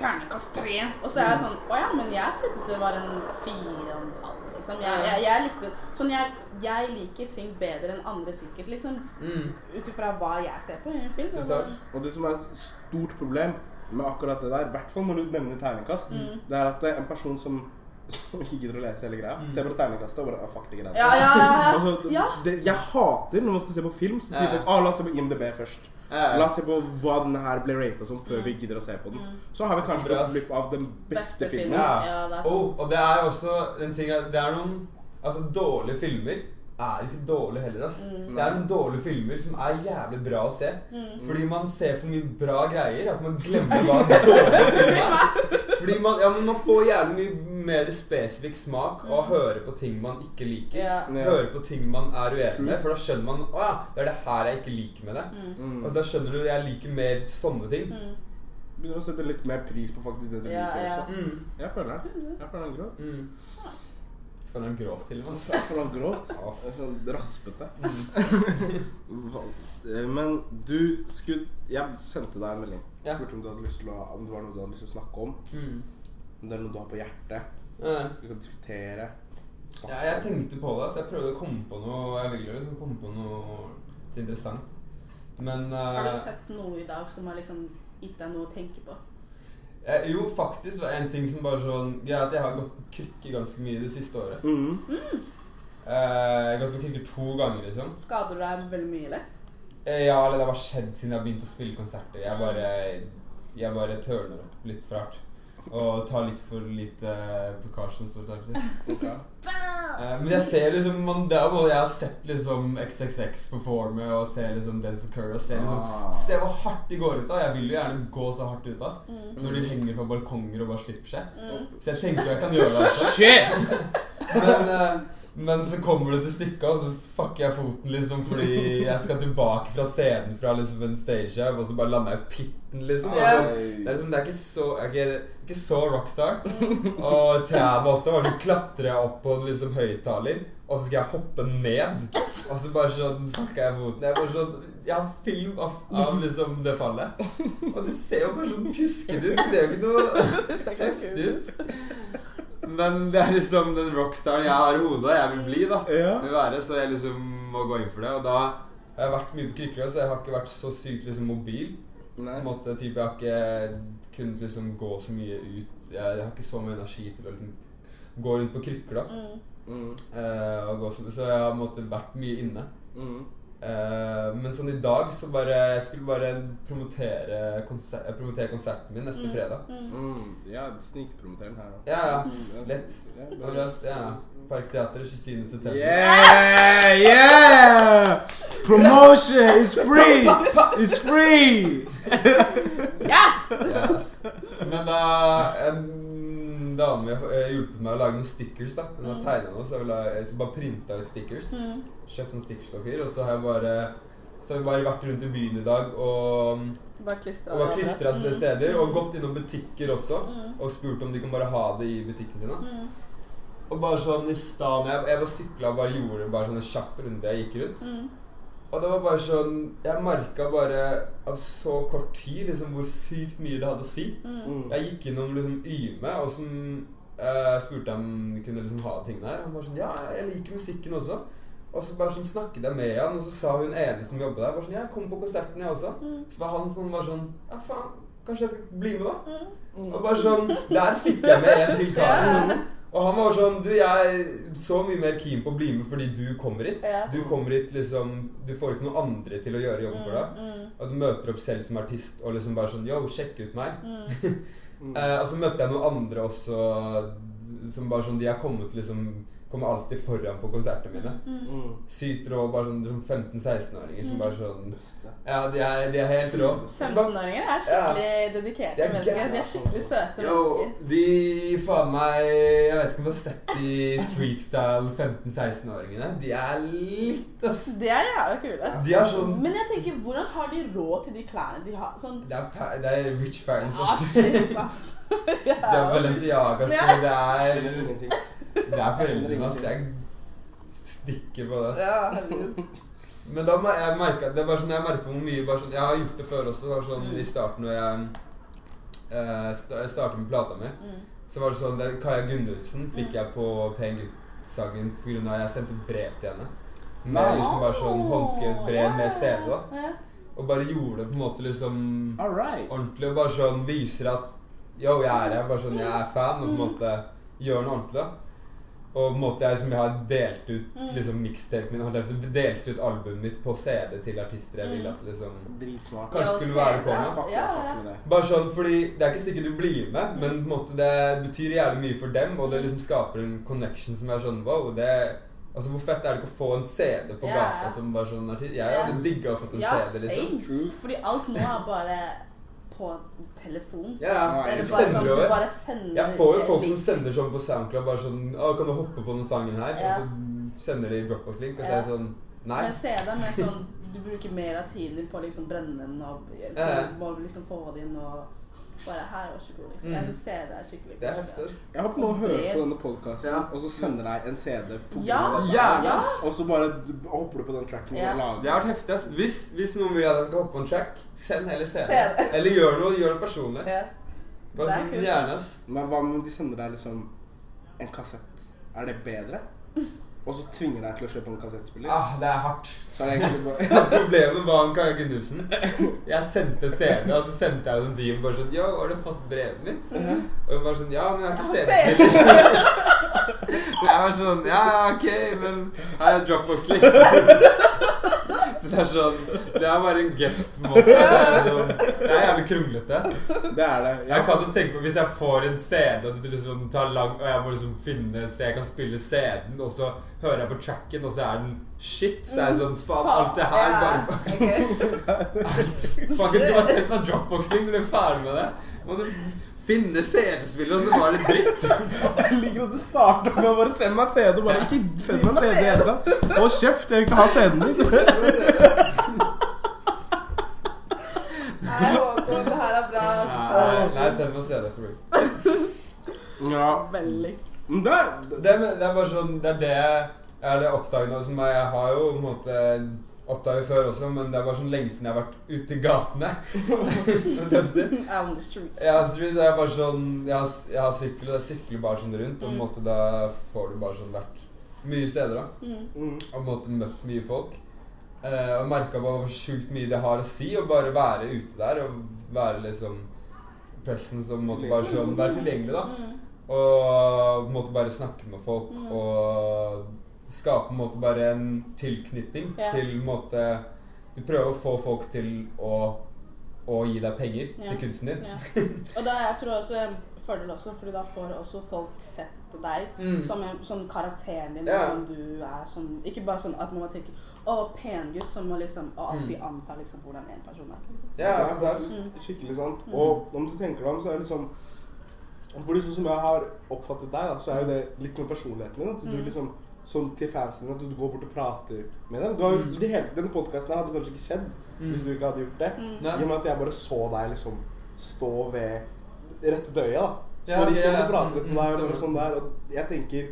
Terningkast tre. Og så er jeg sånn Å ja, men jeg syntes det var en fire og en halv. Liksom. Jeg, jeg, jeg likte Sånn jeg, jeg liker ting bedre enn andre sikkert, liksom. Mm. Ut ifra hva jeg ser på i en film. Eller? Og det som er et stort problem med akkurat det der, i hvert fall når du nevner terningkast, Mm. det er at det er en person som *laughs* som ikke gidder å lese hele greia, ser på terningkastet og bare ah, Fuck, det greier Ja, ja, ja. ja. Altså, jeg hater når man skal se på film, så sier Ja. folk ah, la oss se på IMDb først. Ja. La oss se på hva denne her ble rata som før vi gidder å se på den. Så har vi kanskje gått glipp av den beste, Beste filmen. filmen. Ja. Ja, det er. Og, og det er også en ting Det er noen Altså, dårlige filmer er ikke dårlige heller, ass. Mm. Det er noen dårlige filmer som er jævlig bra å se. Fordi man ser for mye bra greier at man glemmer hva en dårlig film er. *laughs* Fordi man, ja, man får jævlig mye mer spesifikk smak av å høre på ting man ikke liker. Ja. Høre på ting man er uenig True. med, for da skjønner man Å ja, det er det her jeg ikke liker med det. Mm. Og da skjønner du jeg liker mer sånne ting. Mm. begynner å sette litt mer pris på faktisk det du yeah, liker. Også. Yeah. Mm. Jeg føler den. Jeg føler den grovt. Mm. Føler han grovt til og med. Jeg føler den grovt. Det er sånn raspete. *laughs* Eh, Men du skulle Jeg sendte deg en melding. Ja. Spurte om, du hadde lyst til å, om det var noe du hadde lyst til å snakke om. Mm. Om det er noe du har på hjertet. Ja. Vi kan diskutere. Ja, jeg tenkte på det, så jeg prøvde å komme på noe Jeg ville liksom komme på noe interessant. Men Har du sett noe i dag som har liksom gitt deg noe å tenke på? eh, Jo, faktisk var en ting som bare sånn Greia at jeg har gått på krykker ganske mye det siste året. Mhm. Eh, jeg har gått på krykker to ganger, liksom. Skader du deg veldig mye lett? Eh, Ja, eller det har skjedd siden jeg har begynt å spille konserter. Jeg bare Jeg bare tørner opp litt for hardt. Og tar litt for lite precautions. holdt jeg på å si. Ok. Eh, Men jeg ser liksom man, Det er både jeg har sett liksom XXX performe og ser liksom Denzel Curry og ser liksom Ah. Se hvor hardt de går ut av. Jeg vil jo gjerne gå så hardt ut av. Mm. Når de henger fra balkonger og bare slipper seg. Mm. Så jeg tenker jeg kan gjøre det Altså. Shit! *laughs* Men, eh, men så kommer det til stykket, og så fucker jeg foten liksom fordi jeg skal tilbake fra scenen fra liksom en stagehjelp, og så bare lander jeg i pitten, liksom. Og Ja. Det er liksom, det er ikke så Jeg er ikke, ikke så rockstar. Og trærne også Og så klatrer jeg opp på en liksom høyttaler, og så skal jeg hoppe ned. Og så bare sånn fucker jeg foten. Jeg bare sånn Jeg har film av, av liksom det fallet. Og det ser jo bare sånn pjuskete ut. Det ser jo ikke noe *laughs* heftig ut. Men det er liksom den rockstaren jeg har i hodet, og jeg vil bli, da. Ja. Vil være, så jeg liksom må gå inn for det. Og da har jeg vært mye på krykker, så jeg har ikke vært så sykt liksom mobil. Nei. måte, typ, Jeg har ikke kunnet liksom gå så mye ut. Jeg, jeg har ikke så mye energi til å liksom gå rundt på krykker, da. Mm. Mm. Eh, og gå så, så jeg har på måte vært mye inne. Mm. Eh, men sånn i dag så bare Jeg skulle bare promotere, konser promotere konserten min neste Mm. fredag. Mm. Mm. Ja, snikpromoter den her òg. Ja, ja. Mm, Lett. Ja, Overalt. Ja. Parkteatret 27. september. Yeah! Yeah! Promotion is free! It's free! Yes! Yes. Men da En dame har eh, hjulpet meg å lage noen stickers. da Hun har tegna tegnet noe, så jeg, vil ha, jeg skal bare printe ut stickers. Mm. Kjøpt sånn stickerspapir, og så har jeg bare Så har vi bare vært rundt i byen i dag og, Bare klistra var Mm. steder. Og Mm. gått innom butikker også. Mm. Og spurt om de kan bare ha det i butikken sin. da Mm. Og bare sånn i stedet Jeg, jeg bare sykla og bare gjorde bare sånn en kjapp runde jeg gikk rundt. Og det var bare sånn Jeg merka bare av så kort tid liksom hvor sykt mye det hadde å si. Mm. Jeg gikk innom liksom Yme, og som eh, spurte om vi kunne liksom ha tingene her. Han var sånn Ja, jeg liker musikken også. Og så bare sånn snakket jeg med han, og så sa hun ene som jobbet der, bare sånn Ja, kom på konserten, jeg også. Mm. Så var han sånn bare sånn Ja, faen, kanskje jeg skal bli med, da? Mm. Og bare sånn Der fikk jeg med en til kar. Ja. Og han var sånn Du, jeg er så mye mer keen på å bli med fordi du kommer hit. Ja. Du kommer hit liksom Du får ikke noen andre til å gjøre jobben for deg. Mm. At du møter opp selv som artist og liksom bare sånn Yo, sjekk ut meg. Mm. Mm. *laughs* Eh, og så møtte jeg noen andre også som bare sånn De har kommet liksom Kommer alltid foran på konsertene mine. Mm. Mm. Sykt rå, bare sånn, sånn 15-16-åringer som Mm. bare sånn Ja, de er, de er helt rå. 15-åringer er skikkelig dedikerte De er mennesker. gæren, De er skikkelig søte Yo, mennesker. de faen meg Jeg vet ikke om du har sett de streetstyle 15-16-åringene. De er litt, ass. De er jævla kule. De er sånn Men jeg tenker, hvordan har de råd til de klærne de har? Sånn Det er, det er rich parents, Ah, shit, ass. Det er Balenciaga-sko. Ja. Det er, ingenting. Det er foreldrene, hans. Jeg stikker på det, ass. Ja, herregud. Men da mer- jeg merket, det er bare sånn jeg merker hvor mye bare sånn, Jeg har gjort det før også. Var sånn Mm. I starten når jeg Jeg startet med plata mi, Mm. så var det sånn det, Kaja Gundulfsen fikk Mm. jeg på Pen gutt-sangen pga. at jeg sendte brev til henne. Med liksom bare sånn håndskrevet brev med CD. da Ja. Og bare gjorde det på en måte liksom All right. ordentlig. Og bare sånn viser at Yo, jeg er her. Bare sånn, jeg er fan. Og på en måte gjør noe ordentlig. da Og på en måte jeg, som jeg har delt ut Mm. liksom mixtapen min. Har liksom delt ut albumet mitt på CD til artister jeg vil Mm. at liksom Dritsmart. Kanskje Ja, skulle være på meg. Ja, ja. Bare sånn, fordi Det er ikke sikkert du blir med, Mm. men på en måte det betyr jævlig mye for dem. Og det Mm. liksom skaper en connection som er sånn wow. det Altså Hvor fett er det ikke å få en CD på Ja. gata som bare sånn artist? Jeg Ja. hadde digga å få en Ja, CD, liksom. same. True. Fordi alt nå er bare på telefon. Ja, Så er det bare sånn, du bare sender Jeg får jo folk som sender sånn på SoundCloud bare sånn Å, kan du hoppe på den sangen her? Ja. Og så sender de Dropbox-link, og så er jeg sånn Nei. Men CD med sånn Du bruker mer av tiden din på å liksom brenne den og Ja. Du må liksom få det inn og Bare her, vær så god. Liksom. Mm. Jeg synes CD er skikkelig Det er heftig. ass. Jeg håper noen hører på denne podkasten, Ja. og så sender deg en CD på Ja. Gjerne, Ja. Og så bare hopper du på den tracken Ja. lager Det har vært heftig. ass. Hvis, hvis noen vil at jeg skal hoppe på en track, send heller CD. Eller gjør noe, gjør det personlig. Ja. Bare Det kult. gjerne. Men hva om de sender deg liksom en kassett? Er det bedre? *laughs* Og så tvinger deg til å kjøpe en kassettspiller? Ah, det er hardt. Så er det egentlig bare Problemet var han Kari Gunnufsen. Jeg sendte CD, og så sendte jeg en deal bare sånn Yo, har du fått brevet mitt? Og hun bare sånn Ja, men jeg har ikke CD-spiller. *laughs* Jeg var sånn Ja, ok, men her er Dropbox-link. *laughs* Så det er sånn Det er bare en gest-måte. Sånn, det er jævlig kronglete. Det er det. Jeg kan jo tenke på Hvis jeg får en CD, og liksom tar lang Og jeg må liksom finne et sted jeg kan spille CD-en, og så hører jeg på tracken, og så er den shit, så er jeg sånn Faen, alt det her bare Ok. *laughs* Fuck, du har sendt meg Dropbox-link du blir ferdig med det. Finne CD-spillet og så var det dritt. *laughs* Jeg liker at du starter med å bare sende meg CD. Bare ikke send meg CD i det hele. Kjeft, jeg vil ikke ha CD-en din. Nei, Håkon, det her er bra. Nei, nei, send meg CD for meg. Ja. Veldig. Det, det er bare sånn Det er det jeg har oppdaget nå. Som jeg, jeg har jo på en måte oppdaget før også, men det er bare sånn lenge siden jeg har vært ute i gatene. *laughs* The street. Ja, street er bare sånn Jeg har, jeg har sykkel, og jeg sykler bare sånn rundt, og på en Mm. måte da får du bare sånn vært mye steder, da. Mm. mm. Og på en måte møtt mye folk. Eh, og merka bare hvor sjukt mye det har å si å bare være ute der og være liksom presence og på en måte bare sånn være tilgjengelig, da. Mm. Og på en måte bare snakke med folk Mm. og skape på en måte bare en tilknytning Ja. til en måte Du prøver å få folk til å, å gi deg penger Ja. til kunsten din. Ja. *laughs* Og da jeg tror også en fordel også, fordi da får også folk sett deg Mm. som, en, som karakteren din, Ja. hvordan du er som Ikke bare sånn at man tenker å, pen gutt, som må liksom Og alltid Mm. anta liksom hvordan en person er. Liksom. Det er skikkelig sant. Mm. Og om du tenker deg om, så er det liksom Fordi sånn som jeg har oppfattet deg, da, så er jo det litt med personligheten din. At du Mm. liksom Sånn til fansen at du går bort og prater med dem. Det var jo, Mm. det hele, den podkasten hadde kanskje ikke skjedd Mm. hvis du ikke hadde gjort det. Mm. I og med at jeg bare så deg liksom stå ved rette døya, da. Så Ja, gikk jeg og pratet litt mm, med deg, og sånn der, og jeg tenker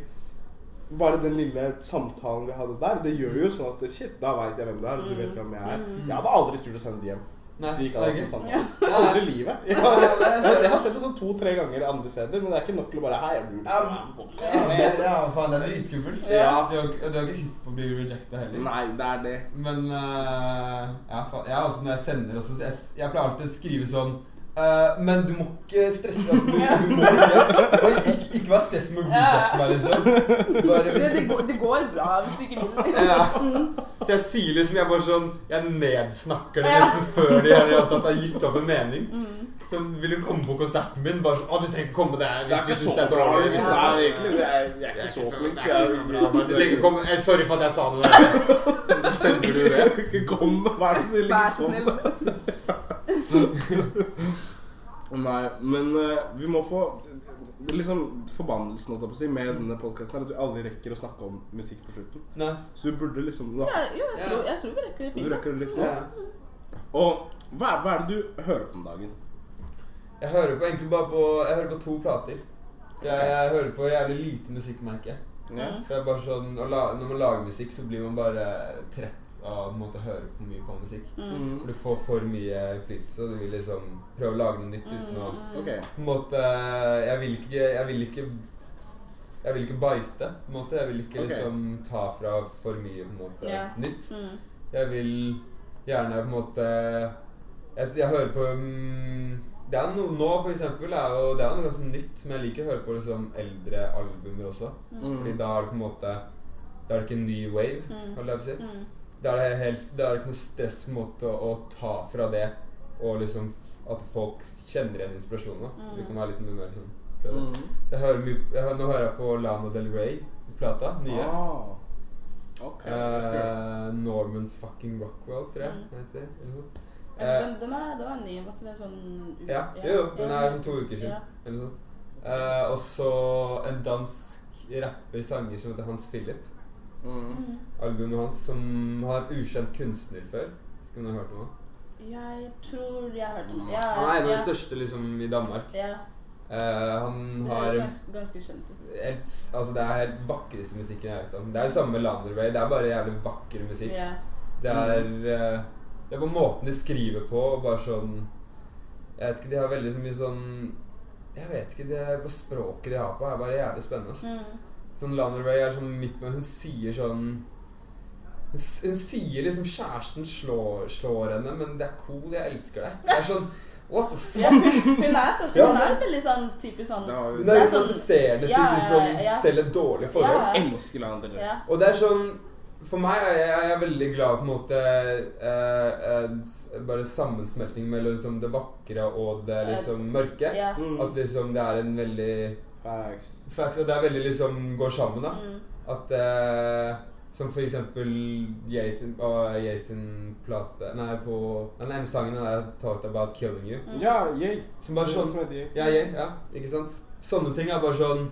bare den lille samtalen vi hadde der, det gjør jo sånn at shit, da veit jeg hvem du er, og du Mm. vet hvem jeg er. Mm. Jeg hadde aldri turt å sende det hjem. Nei, Så gikk er gøy. samtale. Ja. Aldri i livet. Jeg har, jeg, jeg har sett det sånn to-tre ganger andre steder, men det er ikke nok til å bare Hei, jeg burde Ja, være på podcast. Ja, men, ja, faen, det er dritskummelt. Ja. Du du er ikke hypp på å bli rejecta heller. Nei, det er det. Men uh, ja, faen. Jeg, også, når jeg sender også, jeg, jeg pleier alltid å skrive sånn eh, men du må ikke stresse altså, du, du må ikke, og ikke, ikke være stress med å rejecte meg, liksom. Bare Det, det, går, det går bra hvis du ikke vil. ja. Mm. Så jeg sier liksom Jeg bare sånn Jeg nedsnakker det nesten før de har, har gitt opp en mening. Mm. Så vil du komme på konserten min, bare sånn 'Å, du trenger ikke komme der Det er hvis du syns så det er dårlig.' Liksom. Hvis Det er egentlig det er, Jeg er ikke så flink. det bra. Du trenger komme Sorry for at jeg sa det der. Så *laughs* stemmer du det. Kom, vær så snill. Vær så snill. *laughs* Nei, men uh, vi må få liksom Forbannelsen holdt jeg på å si, med denne podkasten er at vi aldri rekker å snakke om musikk på slutten. Nei. Så vi burde liksom da, Ja, jo, jeg, tror, jeg tror vi rekker det Du fint. rekker det litt nå. Ja. Og hva, hva er det du hører på om dagen? Jeg hører på egentlig bare på Jeg hører på to plater. Jeg, jeg hører på jævlig lite musikk, merker jeg. Ja. Mm. For jeg er bare sånn la, Når man lager musikk, så blir man bare trett av å høre for mye på musikk. Mm. Mm. For du får for mye innflytelse, og du vil liksom prøve å lage noe nytt uten å Mm. Ok. på en måte Jeg vil ikke Jeg vil ikke Jeg vil ikke bite, på en måte. Jeg vil ikke okay. liksom ta fra for mye på en måte yeah. nytt. Mm. Jeg vil gjerne på en måte Jeg, jeg hører på mm, Det er noe nå, for eksempel, er jo, det er noe ganske nytt, men jeg liker å høre på liksom eldre albumer også. Mm. Fordi da er det på en måte Da er det ikke en ny wave, Mm. holdt jeg på å si. Da er det, helt, da er det ikke noe stress måte å, å ta fra det, og liksom at folk kjenner igjen inspirasjonen. Mm. Det kan være litt mer liksom. Mm. Jeg hører mye, jeg, hører- Nå hører jeg på Lana Del Rey-plata. Nye. Ah. Ok. Eh, Norman fucking Rockwell, tror jeg. Mm. noe. Ja, Eh, Den, den, er, den er ny, var ikke den sånn u- Ja, jo, jo, den er sånn to uker siden. Ja. Eller noe sånt. Uh, og så en dansk rapper-sanger som heter Hans Philip. Mm. Albumet hans som Han er et ukjent kunstner før. Skal du ha hørt om det? Jeg tror jeg hørte den. Ja, Han er en av de største liksom i Danmark. Ja, Uh, han det er høres ganske, kjent ut. helt, altså Det er vakreste musikken jeg vet om. Det er det samme med Landerway. Det er bare jævlig vakker musikk. Ja. Det er uh, Det er på måten de skriver på, og bare sånn Jeg vet ikke, de har veldig mye sånn Jeg vet ikke, det er på språket de har på, er bare jævlig spennende. ass. Mm. Sånn Lana Ray er sånn midt med Hun sier sånn hun, hun sier liksom kjæresten slår, slår henne, men det er cool, jeg elsker deg. Det er sånn What the fuck? hun, hun er sånn Hun er veldig sånn typisk sånn ja, Hun er er jo sånn- provoserende Ja, til liksom ja, ja. selv et dårlig forhold. Ja. elsker Lana Del Rey. Ja. Og det er sånn For meg er jeg, jeg er veldig glad på en måte eh, eh, Bare sammensmelting mellom liksom det vakre og det liksom mørke. Ja. Mm. At liksom det er en veldig Facts. Facts, at det er veldig liksom går sammen, da. Mm. At eh, Som for eksempel Jason og Jason plate Nei, på Den ene sangen er 'Talked About Killing You'. Mm. Ja, yay. Som bare sånn Som heter Yay. Ja, yay, ja, ikke sant? Sånne ting er bare sånn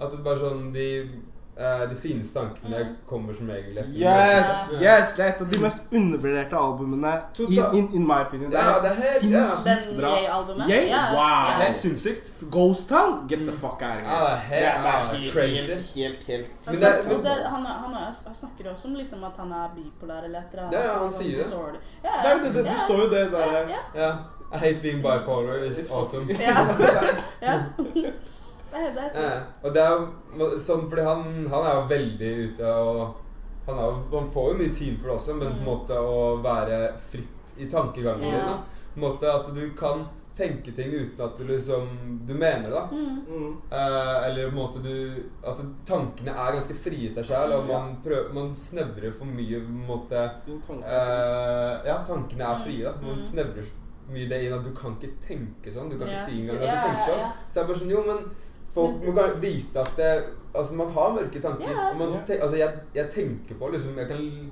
At det bare sånn De, eh, de fineste tankene Mm. kommer som regel etter Yes! Yes, Det er et av de mest undervurderte albumene in, in, in my opinion. Det Ja, det er helt- sinnssykt Den bra. Yay-albumet? Yay? Ja. Wow. Yeah. Helt sinnssykt. Ghost Town? Get the fuck out of here. Det er helt- det er helt, crazy. helt, helt, helt Han, Men det men det, han, han, er, han snakker også om liksom at han er bipolar eller et eller annet. Ja, han sier det. Ja, Det, er- det, det, det står jo det der Yeah. I hate being bipolar. It's It's awesome. ja. *laughs* ja. Det er det jeg Ja, og det er jo sånn fordi han, han er jo veldig ute og han, er jo, han får jo mye tid for det også, men på en Mm. måte å være fritt i tankegangen Ja. din. da. På en måte At du kan tenke ting uten at du liksom Du mener det, da. Mm. Mm. Eh, eller på en måte du At tankene er ganske frie i seg sjøl, og man, prøver, man snevrer for mye på en måte eh, Ja, tankene er frie, da. Man Mm. snevrer mye det inn at du kan ikke tenke sånn. Du kan Ja. ikke si engang at du tenker sånn. Så er bare sånn Jo, men folk må vite at det Altså, man har mørke tanker. Ja. og Man Ja. te, altså, jeg, jeg tenker på liksom Jeg kan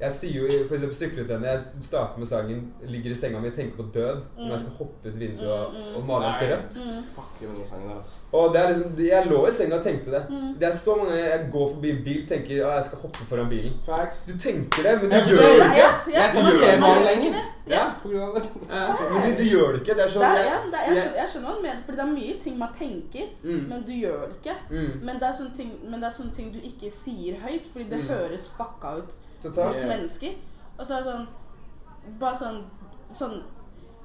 jeg sier jo for eksempel sykkelutdanning Jeg starter med sangen 'Ligger i senga mi og tenker på død' når jeg skal hoppe ut vinduet og, Mm, mm. og male til rødt. Mm. Fuck den sangen der. Og det er liksom Jeg lå i senga og tenkte det. Mm. Det er så mange ganger jeg går forbi en bil tenker at jeg skal hoppe foran bilen. Facts. Du tenker det, men du gjør det- det ikke. ja, ja. Jeg kan Man ikke gjør- male lenger. Ja. På grunn av det. Ja, Men du, du gjør det ikke. Det er sånn jeg, ja, det jeg, jeg- skjønner, jeg skjønner hva du mener, Fordi det er mye ting man tenker, Mm. men du gjør det ikke. Mm. Men det, er sånne ting, men det er sånne ting du ikke sier høyt, fordi det Mm. høres fucka ut. Hos mennesker. Og så er det sånn Bare sånn, sånn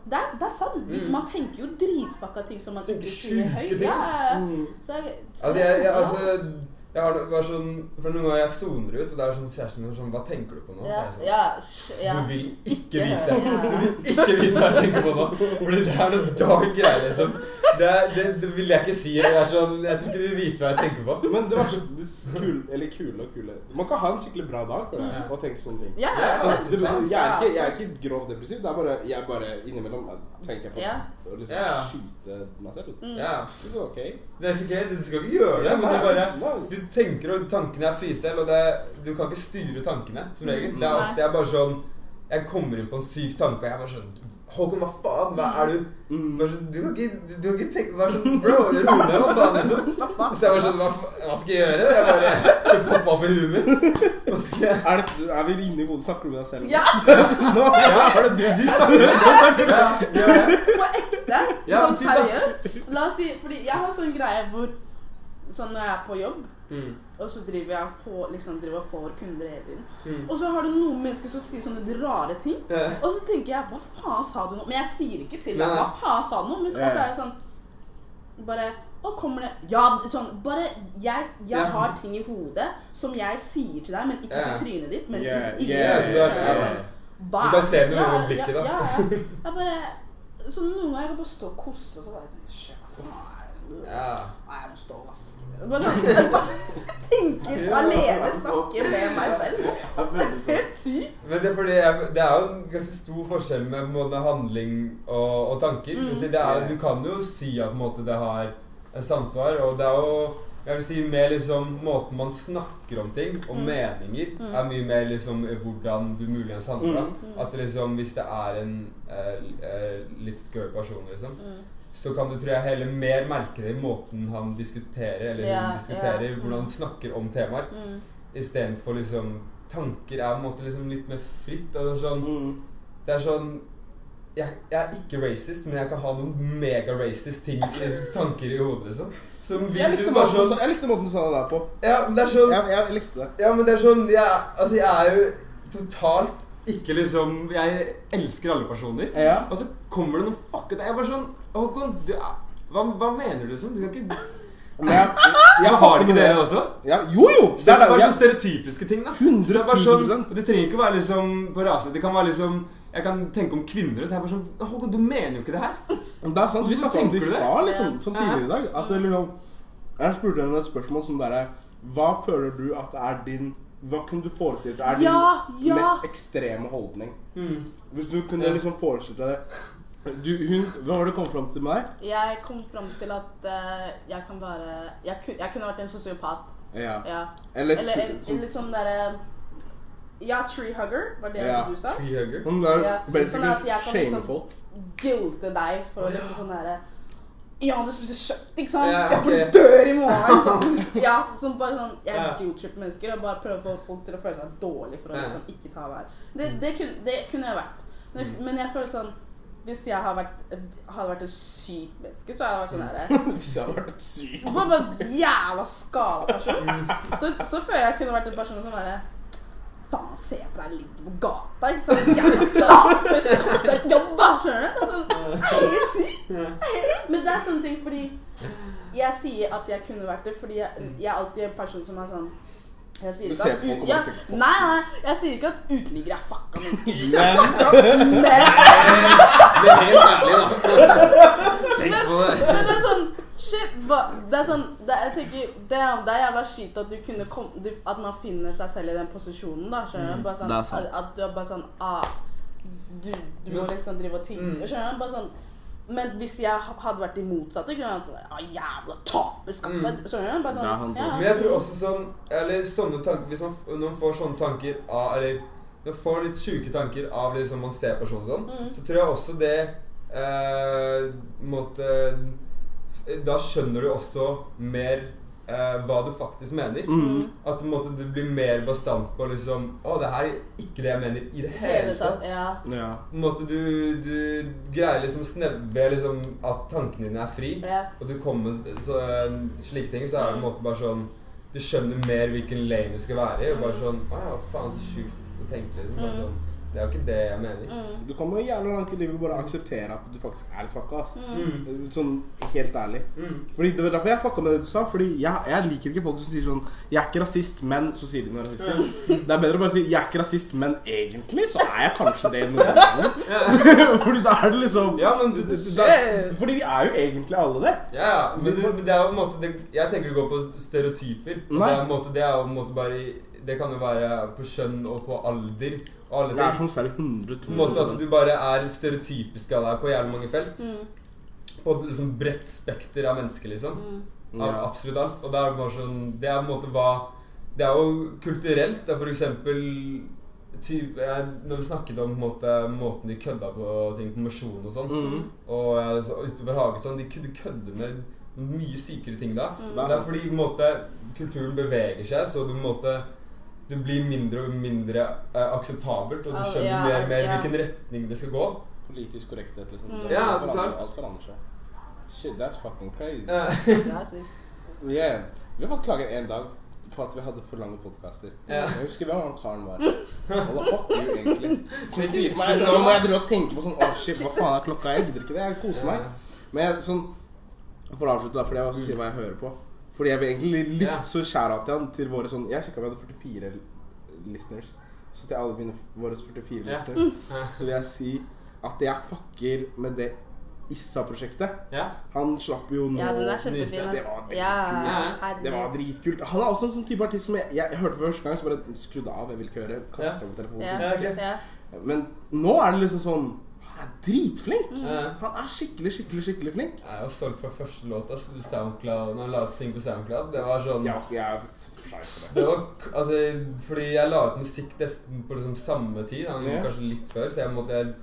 det er, det er sant. Mm. Man tenker jo dritfucka ting som man Tenker sjuke ting, Ja. Mm. Så jeg, så Altså, jeg, jeg, altså jeg har det bare sånn For noen ganger jeg soner ut, og det er sånn kjæresten min sånn Hva tenker du på nå? Så ja, er jeg sånn ja, ja. Du vil ikke vite. Du vil ikke vite hva jeg tenker på nå. Fordi det er noen dark greier, liksom. Det, det, det vil jeg ikke si. Jeg, er sånn, jeg tror ikke du vil vite hva jeg tenker på. Men det var så kul, eller kule og kule. Man kan ha en skikkelig bra dag for det, Mm. og tenke sånne ting. Ja, Ja, ja, sant. Det, jeg, er Ja, ikke, jeg er ikke grovt depressiv. Det er bare, jeg bare innimellom tenker på Ja. å liksom Ja. skyte meg selv. Mm. Ja. Det er så ok. Det er ikke, du skal ikke gjøre det, men det er bare Du tenker, og tankene er frie selv, og det, du kan ikke styre tankene, som regel. Mm. Det er ofte jeg bare sånn Jeg kommer inn på en syk tanke, og jeg er bare sånn Håkon, hva faen? Hva er du Mm. bare så, Du kan ikke, du, du kan ikke tenke Bare sånn Bro, ro deg, hva faen, liksom? *laughs* Så jeg bare sånn Hva, hva skal jeg gjøre? Jeg bare poppa opp i huet mitt. Hva skal jeg Er, det, er vi inne i hodet? Snakker du med deg selv? Ja, *laughs* Nå, ja, er det du, du snakker, du? Gjør det? på ekte. Ja, sånn seriøst. La oss si, fordi jeg har sånn greie hvor Sånn når jeg er på jobb, Mm. Og så driver jeg for, liksom, driver og får kunder hele tiden. Mm. Og så har du noen mennesker som sier sånne rare ting. Yeah. Og så tenker jeg Hva faen sa du nå? Men jeg sier ikke til deg. Hva faen sa du nå? Men så ja. så er jeg sånn Bare Å, kommer det Ja, sånn Bare Jeg, jeg yeah. har ting i hodet som jeg sier til deg, men ikke til trynet ditt. Men Yeah, i, i yeah, yeah? Hva Du kan se det med noen noe blikket, da. Ja, ja. *laughs* Jeg bare Så noen ganger jeg bare stå og koste, og så bare sånn hva faen? Ja. Nei, jeg må stå og vaske. Bare bare tenker alene, snakker med meg selv. Helt sykt. Men det er fordi jeg, det er jo en ganske stor forskjell med både handling og, og tanker. Mm. Det er, du kan jo si at måte, det har samsvar, og det er jo jeg vil si mer liksom måten man snakker om ting, og Mm. meninger, Mm. er mye mer liksom hvordan du muligens handler. Mm. At liksom, hvis det er en eh, eh, litt skør person, liksom, Mm. Så kan du tror jeg heller mer merke det i måten han diskuterer, eller yeah, hun diskuterer, yeah. hvordan han mm. snakker om temaer. Mm. Istedenfor liksom Tanker er på en måte liksom litt mer fritt. Og det er sånn, Mm. det er sånn jeg, jeg er ikke racist, men jeg kan ha noen mega-racist ting tanker i hodet, liksom. Som vil Jeg du likte bare måten, sånn jeg likte måten du sa det der på. Ja, men det er sånn Jeg, jeg likte det. Ja, men det er sånn jeg, Altså, jeg er jo totalt ikke liksom Jeg elsker alle personer. Ja. Og så kommer det noen fuckete Jeg er bare sånn Håkon, du hva, hva mener du liksom? Du kan ikke Men jeg, Jeg har ikke det. dere også? Ja, jo, jo! Det er bare sånne sånn stereotypiske ting, da. 100 det, er bare 000%. sånn, det trenger ikke å være liksom på rase. Det kan være liksom Jeg kan tenke om kvinner, så jeg bare sånn Håkon, du mener jo ikke det her. Men Det er sant, Vi snakket om det i stad, liksom, som tidligere i dag. At det liksom Jeg spurte henne et spørsmål som derre Hva føler du at det er din Hva kunne du forestilt deg er din Ja, ja. mest ekstreme holdning? Hvis du kunne Ja. liksom forestilt deg det du, hun, Hva har du kommet fram til med deg? Jeg kom fram til at uh, jeg kan være jeg, kun, jeg kunne vært en sosiopat. Ja. Ja. Eller, Eller en, en litt sånn derre Ja, tree hugger, var det Ja. som du sa? Treehugger. Er sånn at jeg kan shame liksom- folk. Guilte deg for liksom sånn derre Ja, du spiser kjøtt, ikke sant? Ja, Jeg ok. burde dør i morgen. Liksom. *laughs* Ja, sånn bare sånn Jeg Ja. guilt-tripper mennesker og bare prøver å få folk til å føle seg dårlig for å liksom ikke ta vær. Det, det, kunne, det kunne jeg vært. Men, Mm. men jeg føler sånn Hvis jeg hadde vært, hadde vært et sykt menneske, så hadde jeg vært sånn derre *laughs* Hvis jeg hadde vært syk. Bare bare jævla skada person. Mm. Så, så føler jeg jeg kunne vært en person som bare Faen, se på deg ligger på gata, ikke sant? Jævla taper, skaff deg jobb! Skjønner du? Sånn, det er helt sykt. Men det er sånne ting fordi Jeg sier at jeg kunne vært det fordi jeg, jeg er alltid en person som er sånn jeg sier at ja, Nei, nei, jeg sier ikke at uteliggere er fucka mennesker. *laughs* Men Men *laughs* Men helt ærlig, da. Tenk på det. Men det er sånn Shit, hva, det er sånn det, Jeg tenker, det, er, det er jævla skit at du kunne kom, du, At man finner seg selv i den posisjonen, da. Skjønner du? Bare sånn, det er sant. At, at du er bare sånn ah, Du, du må liksom drive og tigge. Mm. Skjønner du? Bare sånn men hvis jeg hadde vært i motsatte, kunne jeg vært sånn ah, Jævla taper, Mm. Skjønner du? Sånn, ja. Men jeg tror også sånn Eller sånne tanker Hvis man, når man får sånne tanker av Eller når man får litt sjuke tanker av liksom man ser personen sånn, Mm. så tror jeg også det eh, måtte Da skjønner du også mer eh, hva du faktisk mener. Mm. At på en måte, du blir mer bastant på liksom Å, det her er ikke det jeg mener i det hele tatt. Ja. Ja. På en måte du, du greier liksom å snevre liksom at tankene dine er fri. ja. Og du kommer så, eh, slike ting, så er det på en måte bare sånn Du skjønner mer hvilken lane du skal være i. Og bare sånn Å ja, faen, så sjukt å tenke, liksom. Bare Mm. sånn, det er jo ikke det jeg mener. Mm. Du kommer jævla langt i livet bare å akseptere at du faktisk er litt fucka. ass. Mm. Sånn helt ærlig. Mm. Fordi Det var derfor jeg fucka med det du sa. Fordi jeg, jeg liker ikke folk som sier sånn 'Jeg er ikke rasist, men' så sier de noe rasistisk. Det er bedre å bare si 'Jeg er ikke rasist, men egentlig så er jeg kanskje det *laughs* noen ganger'. fordi da er det liksom Ja, men du, du, da, Fordi vi er jo egentlig alle det. Ja, ja, men, du, det er jo på en måte det, Jeg tenker det går på stereotyper. Nei. Det er, på en måte, det er jo på en måte bare Det kan jo være på kjønn og på alder og alle Det er sånn særlig 100 000 måte at du bare er stereotypisk av deg på jævlig mange felt. Mm. På et liksom bredt spekter av mennesker, liksom. Mm. Av absolutt alt. Og det er bare sånn Det er på en måte hva Det er jo kulturelt. Det er for eksempel ty- jeg- Når vi snakket om på en måte, måten de kødda på ting på mosjon og sånn, Mhm. og så utover hage sånn De kunne kødde med mye sykere ting da. Mm. Det er fordi på en måte, kulturen beveger seg, så du på en måte det blir mindre og mindre uh, akseptabelt, og du skjønner ja, mer og mer ja. hvilken retning det skal gå. Politisk korrekthet, liksom. Mm. Ja, totalt. Alt forandrer seg. Shit, that's fucking crazy. *laughs* Yeah. Vi har fått klager en dag på at vi hadde for lange podkaster. Yeah. Jeg husker hvem han karen var. Hva fuck you, egentlig. Som sier til meg Nå må jeg drive og tenke på sånn Å, shit, hva faen er klokka? Jeg gidder ikke det. Jeg koser meg. Men jeg, sånn For å avslutte, da, fordi jeg også sier hva jeg hører på. Fordi jeg vil egentlig litt Ja. så shout-out til han til våre sånn Jeg sjekka vi hadde 44 listeners. Så til alle mine våre 44 Ja. listeners Ja. så vil jeg si at jeg fucker med det Issa-prosjektet. Ja. Han slapp jo nå Ja, det, er. Det var dritkult. Ja, Det var dritkult. Han er også en sånn type artist som jeg, jeg, jeg hørte første gang, så bare skrudde av. Jeg vil ikke høre. Kastet Ja. frem telefonen. Ja, Ja, ok. ja. Men nå er det liksom sånn Han er dritflink. Mm. Han er skikkelig, skikkelig skikkelig flink. Jeg er jo solgt fra første låta. ass. Soundcloud, når han la ut sing på Soundcloud. Det var sånn Ja, jeg er for det. det var, altså, Fordi jeg la ut musikk nesten på liksom samme tid. Han gjorde yeah. kanskje litt før, så jeg måtte jeg,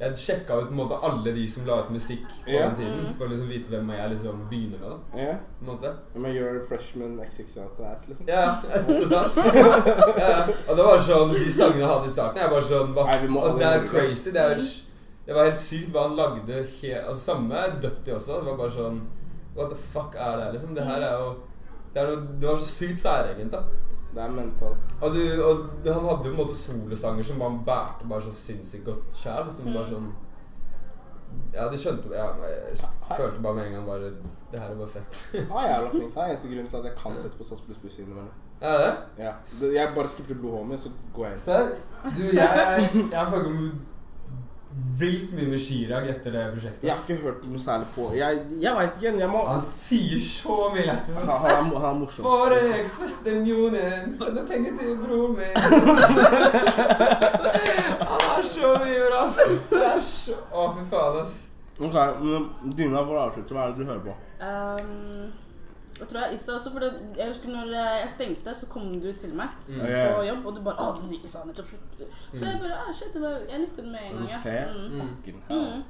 jeg sjekka ut på en måte alle de som la ut musikk på yeah. den tiden, Mm. for å liksom vite hvem jeg liksom begynner med. da Ja. på en måte Men you're a freshman XX out ass, liksom. *laughs* Ja, ja. Og det var sånn De sangene jeg hadde i starten, jeg var sånn hva, Nei, altså, Det er crazy. Det er jo Det var helt sykt hva han lagde he Altså Samme Dutty også. Det var bare sånn What the fuck er det her, liksom? Det her er jo Det, er noe, det var så sykt særegent, da. Det er mentalt. Og, du, og det- han hadde jo på en måte solosanger som han bærte bare så sinnssykt godt sjæl. Som bare sånn Ja, de skjønte ja, Jeg følte bare med en gang bare Det her er bare fett. Er jævla flink. *laughs* Det er eneste grunnen til at jeg kan sette på SAS pluss pluss innimellom. Er det? Ja. Jeg bare skipper Blue Homie, så går jeg inn. Serr? Du, jeg Jeg jeg, fucka vilt mye med Chirag etter det prosjektet. Jeg har ikke hørt noe særlig på Jeg, jeg veit ikke. Jeg må Han sier så mye lættis. Han, han, er, han er morsom. Forex sende sender penger til broren min. *laughs* Han har så mye bra, ass. Det er så Å, fy faen, ass. Ok, men Dina, for å avslutte, hva er det du hører på? Um, jeg tror jeg Issa også, for det, jeg husker når jeg stengte, så kom du til meg Mm. På jobb, og du bare 'Å, den Issa har nettopp. Så jeg bare ah, shit, det var, Jeg likte den med en gang. ja. ser Mm. fucking hell. Mm.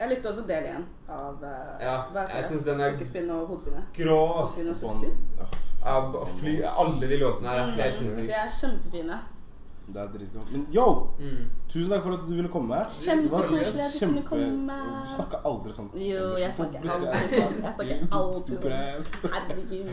Jeg likte også del én av uh, Ja, jeg synes den er Sykespinn og hodepine. Grå, og alle de låtene her er helt Mm, sinnssyke. De er kjempefine. Det er dritkult. Men yo, Mm. tusen takk for at du ville komme. Kjempekoselig at du kunne komme. Du snakker aldri sånn. Jo, jeg snakker aldri alltid sånn. Jeg snakker alltid sånn. Herregud.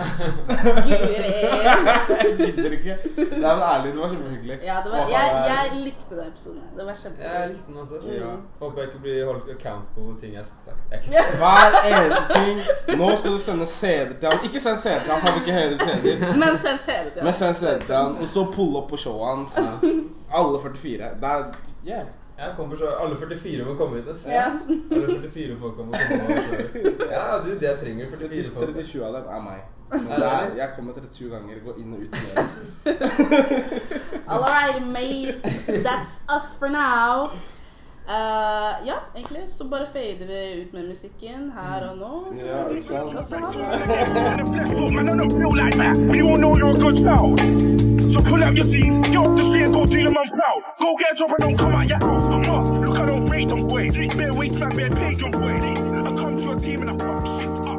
Ikke. Nei, men ærlig, det var kjempehyggelig. Ja, det var, jeg, jeg likte den episoden. Det var Jeg likte den også. Mm. Ja. Håper jeg ikke blir holdt account på ting jeg har sagt. Er *laughs* Hver eneste ting. Nå skal du sende CD til han. Ikke send CD til han, for han vil ikke høre CD-er. Men send CD til han, og så pull opp på showet hans. Alle 44. Det er Yeah. Jeg kommer så Alle 44 må komme hit. ass. Ja. Alle 44 folk må komme hit. Ja, du, det jeg trenger 44 folk. 37 av dem er meg. Men Er det det er, jeg kommer 37 ganger, Gå inn og ut. *laughs* All right, mate. That's us for now. Eh, ja, egentlig så bare fader vi ut med musikken her og nå. Så Ja, ikke sant? So pull out your jeans, get off the street and go do your man proud. Go get a job and don't come out your house. Look, I don't rate them boys. Bare waste man, bare pagan boys. I come to your team and I fuck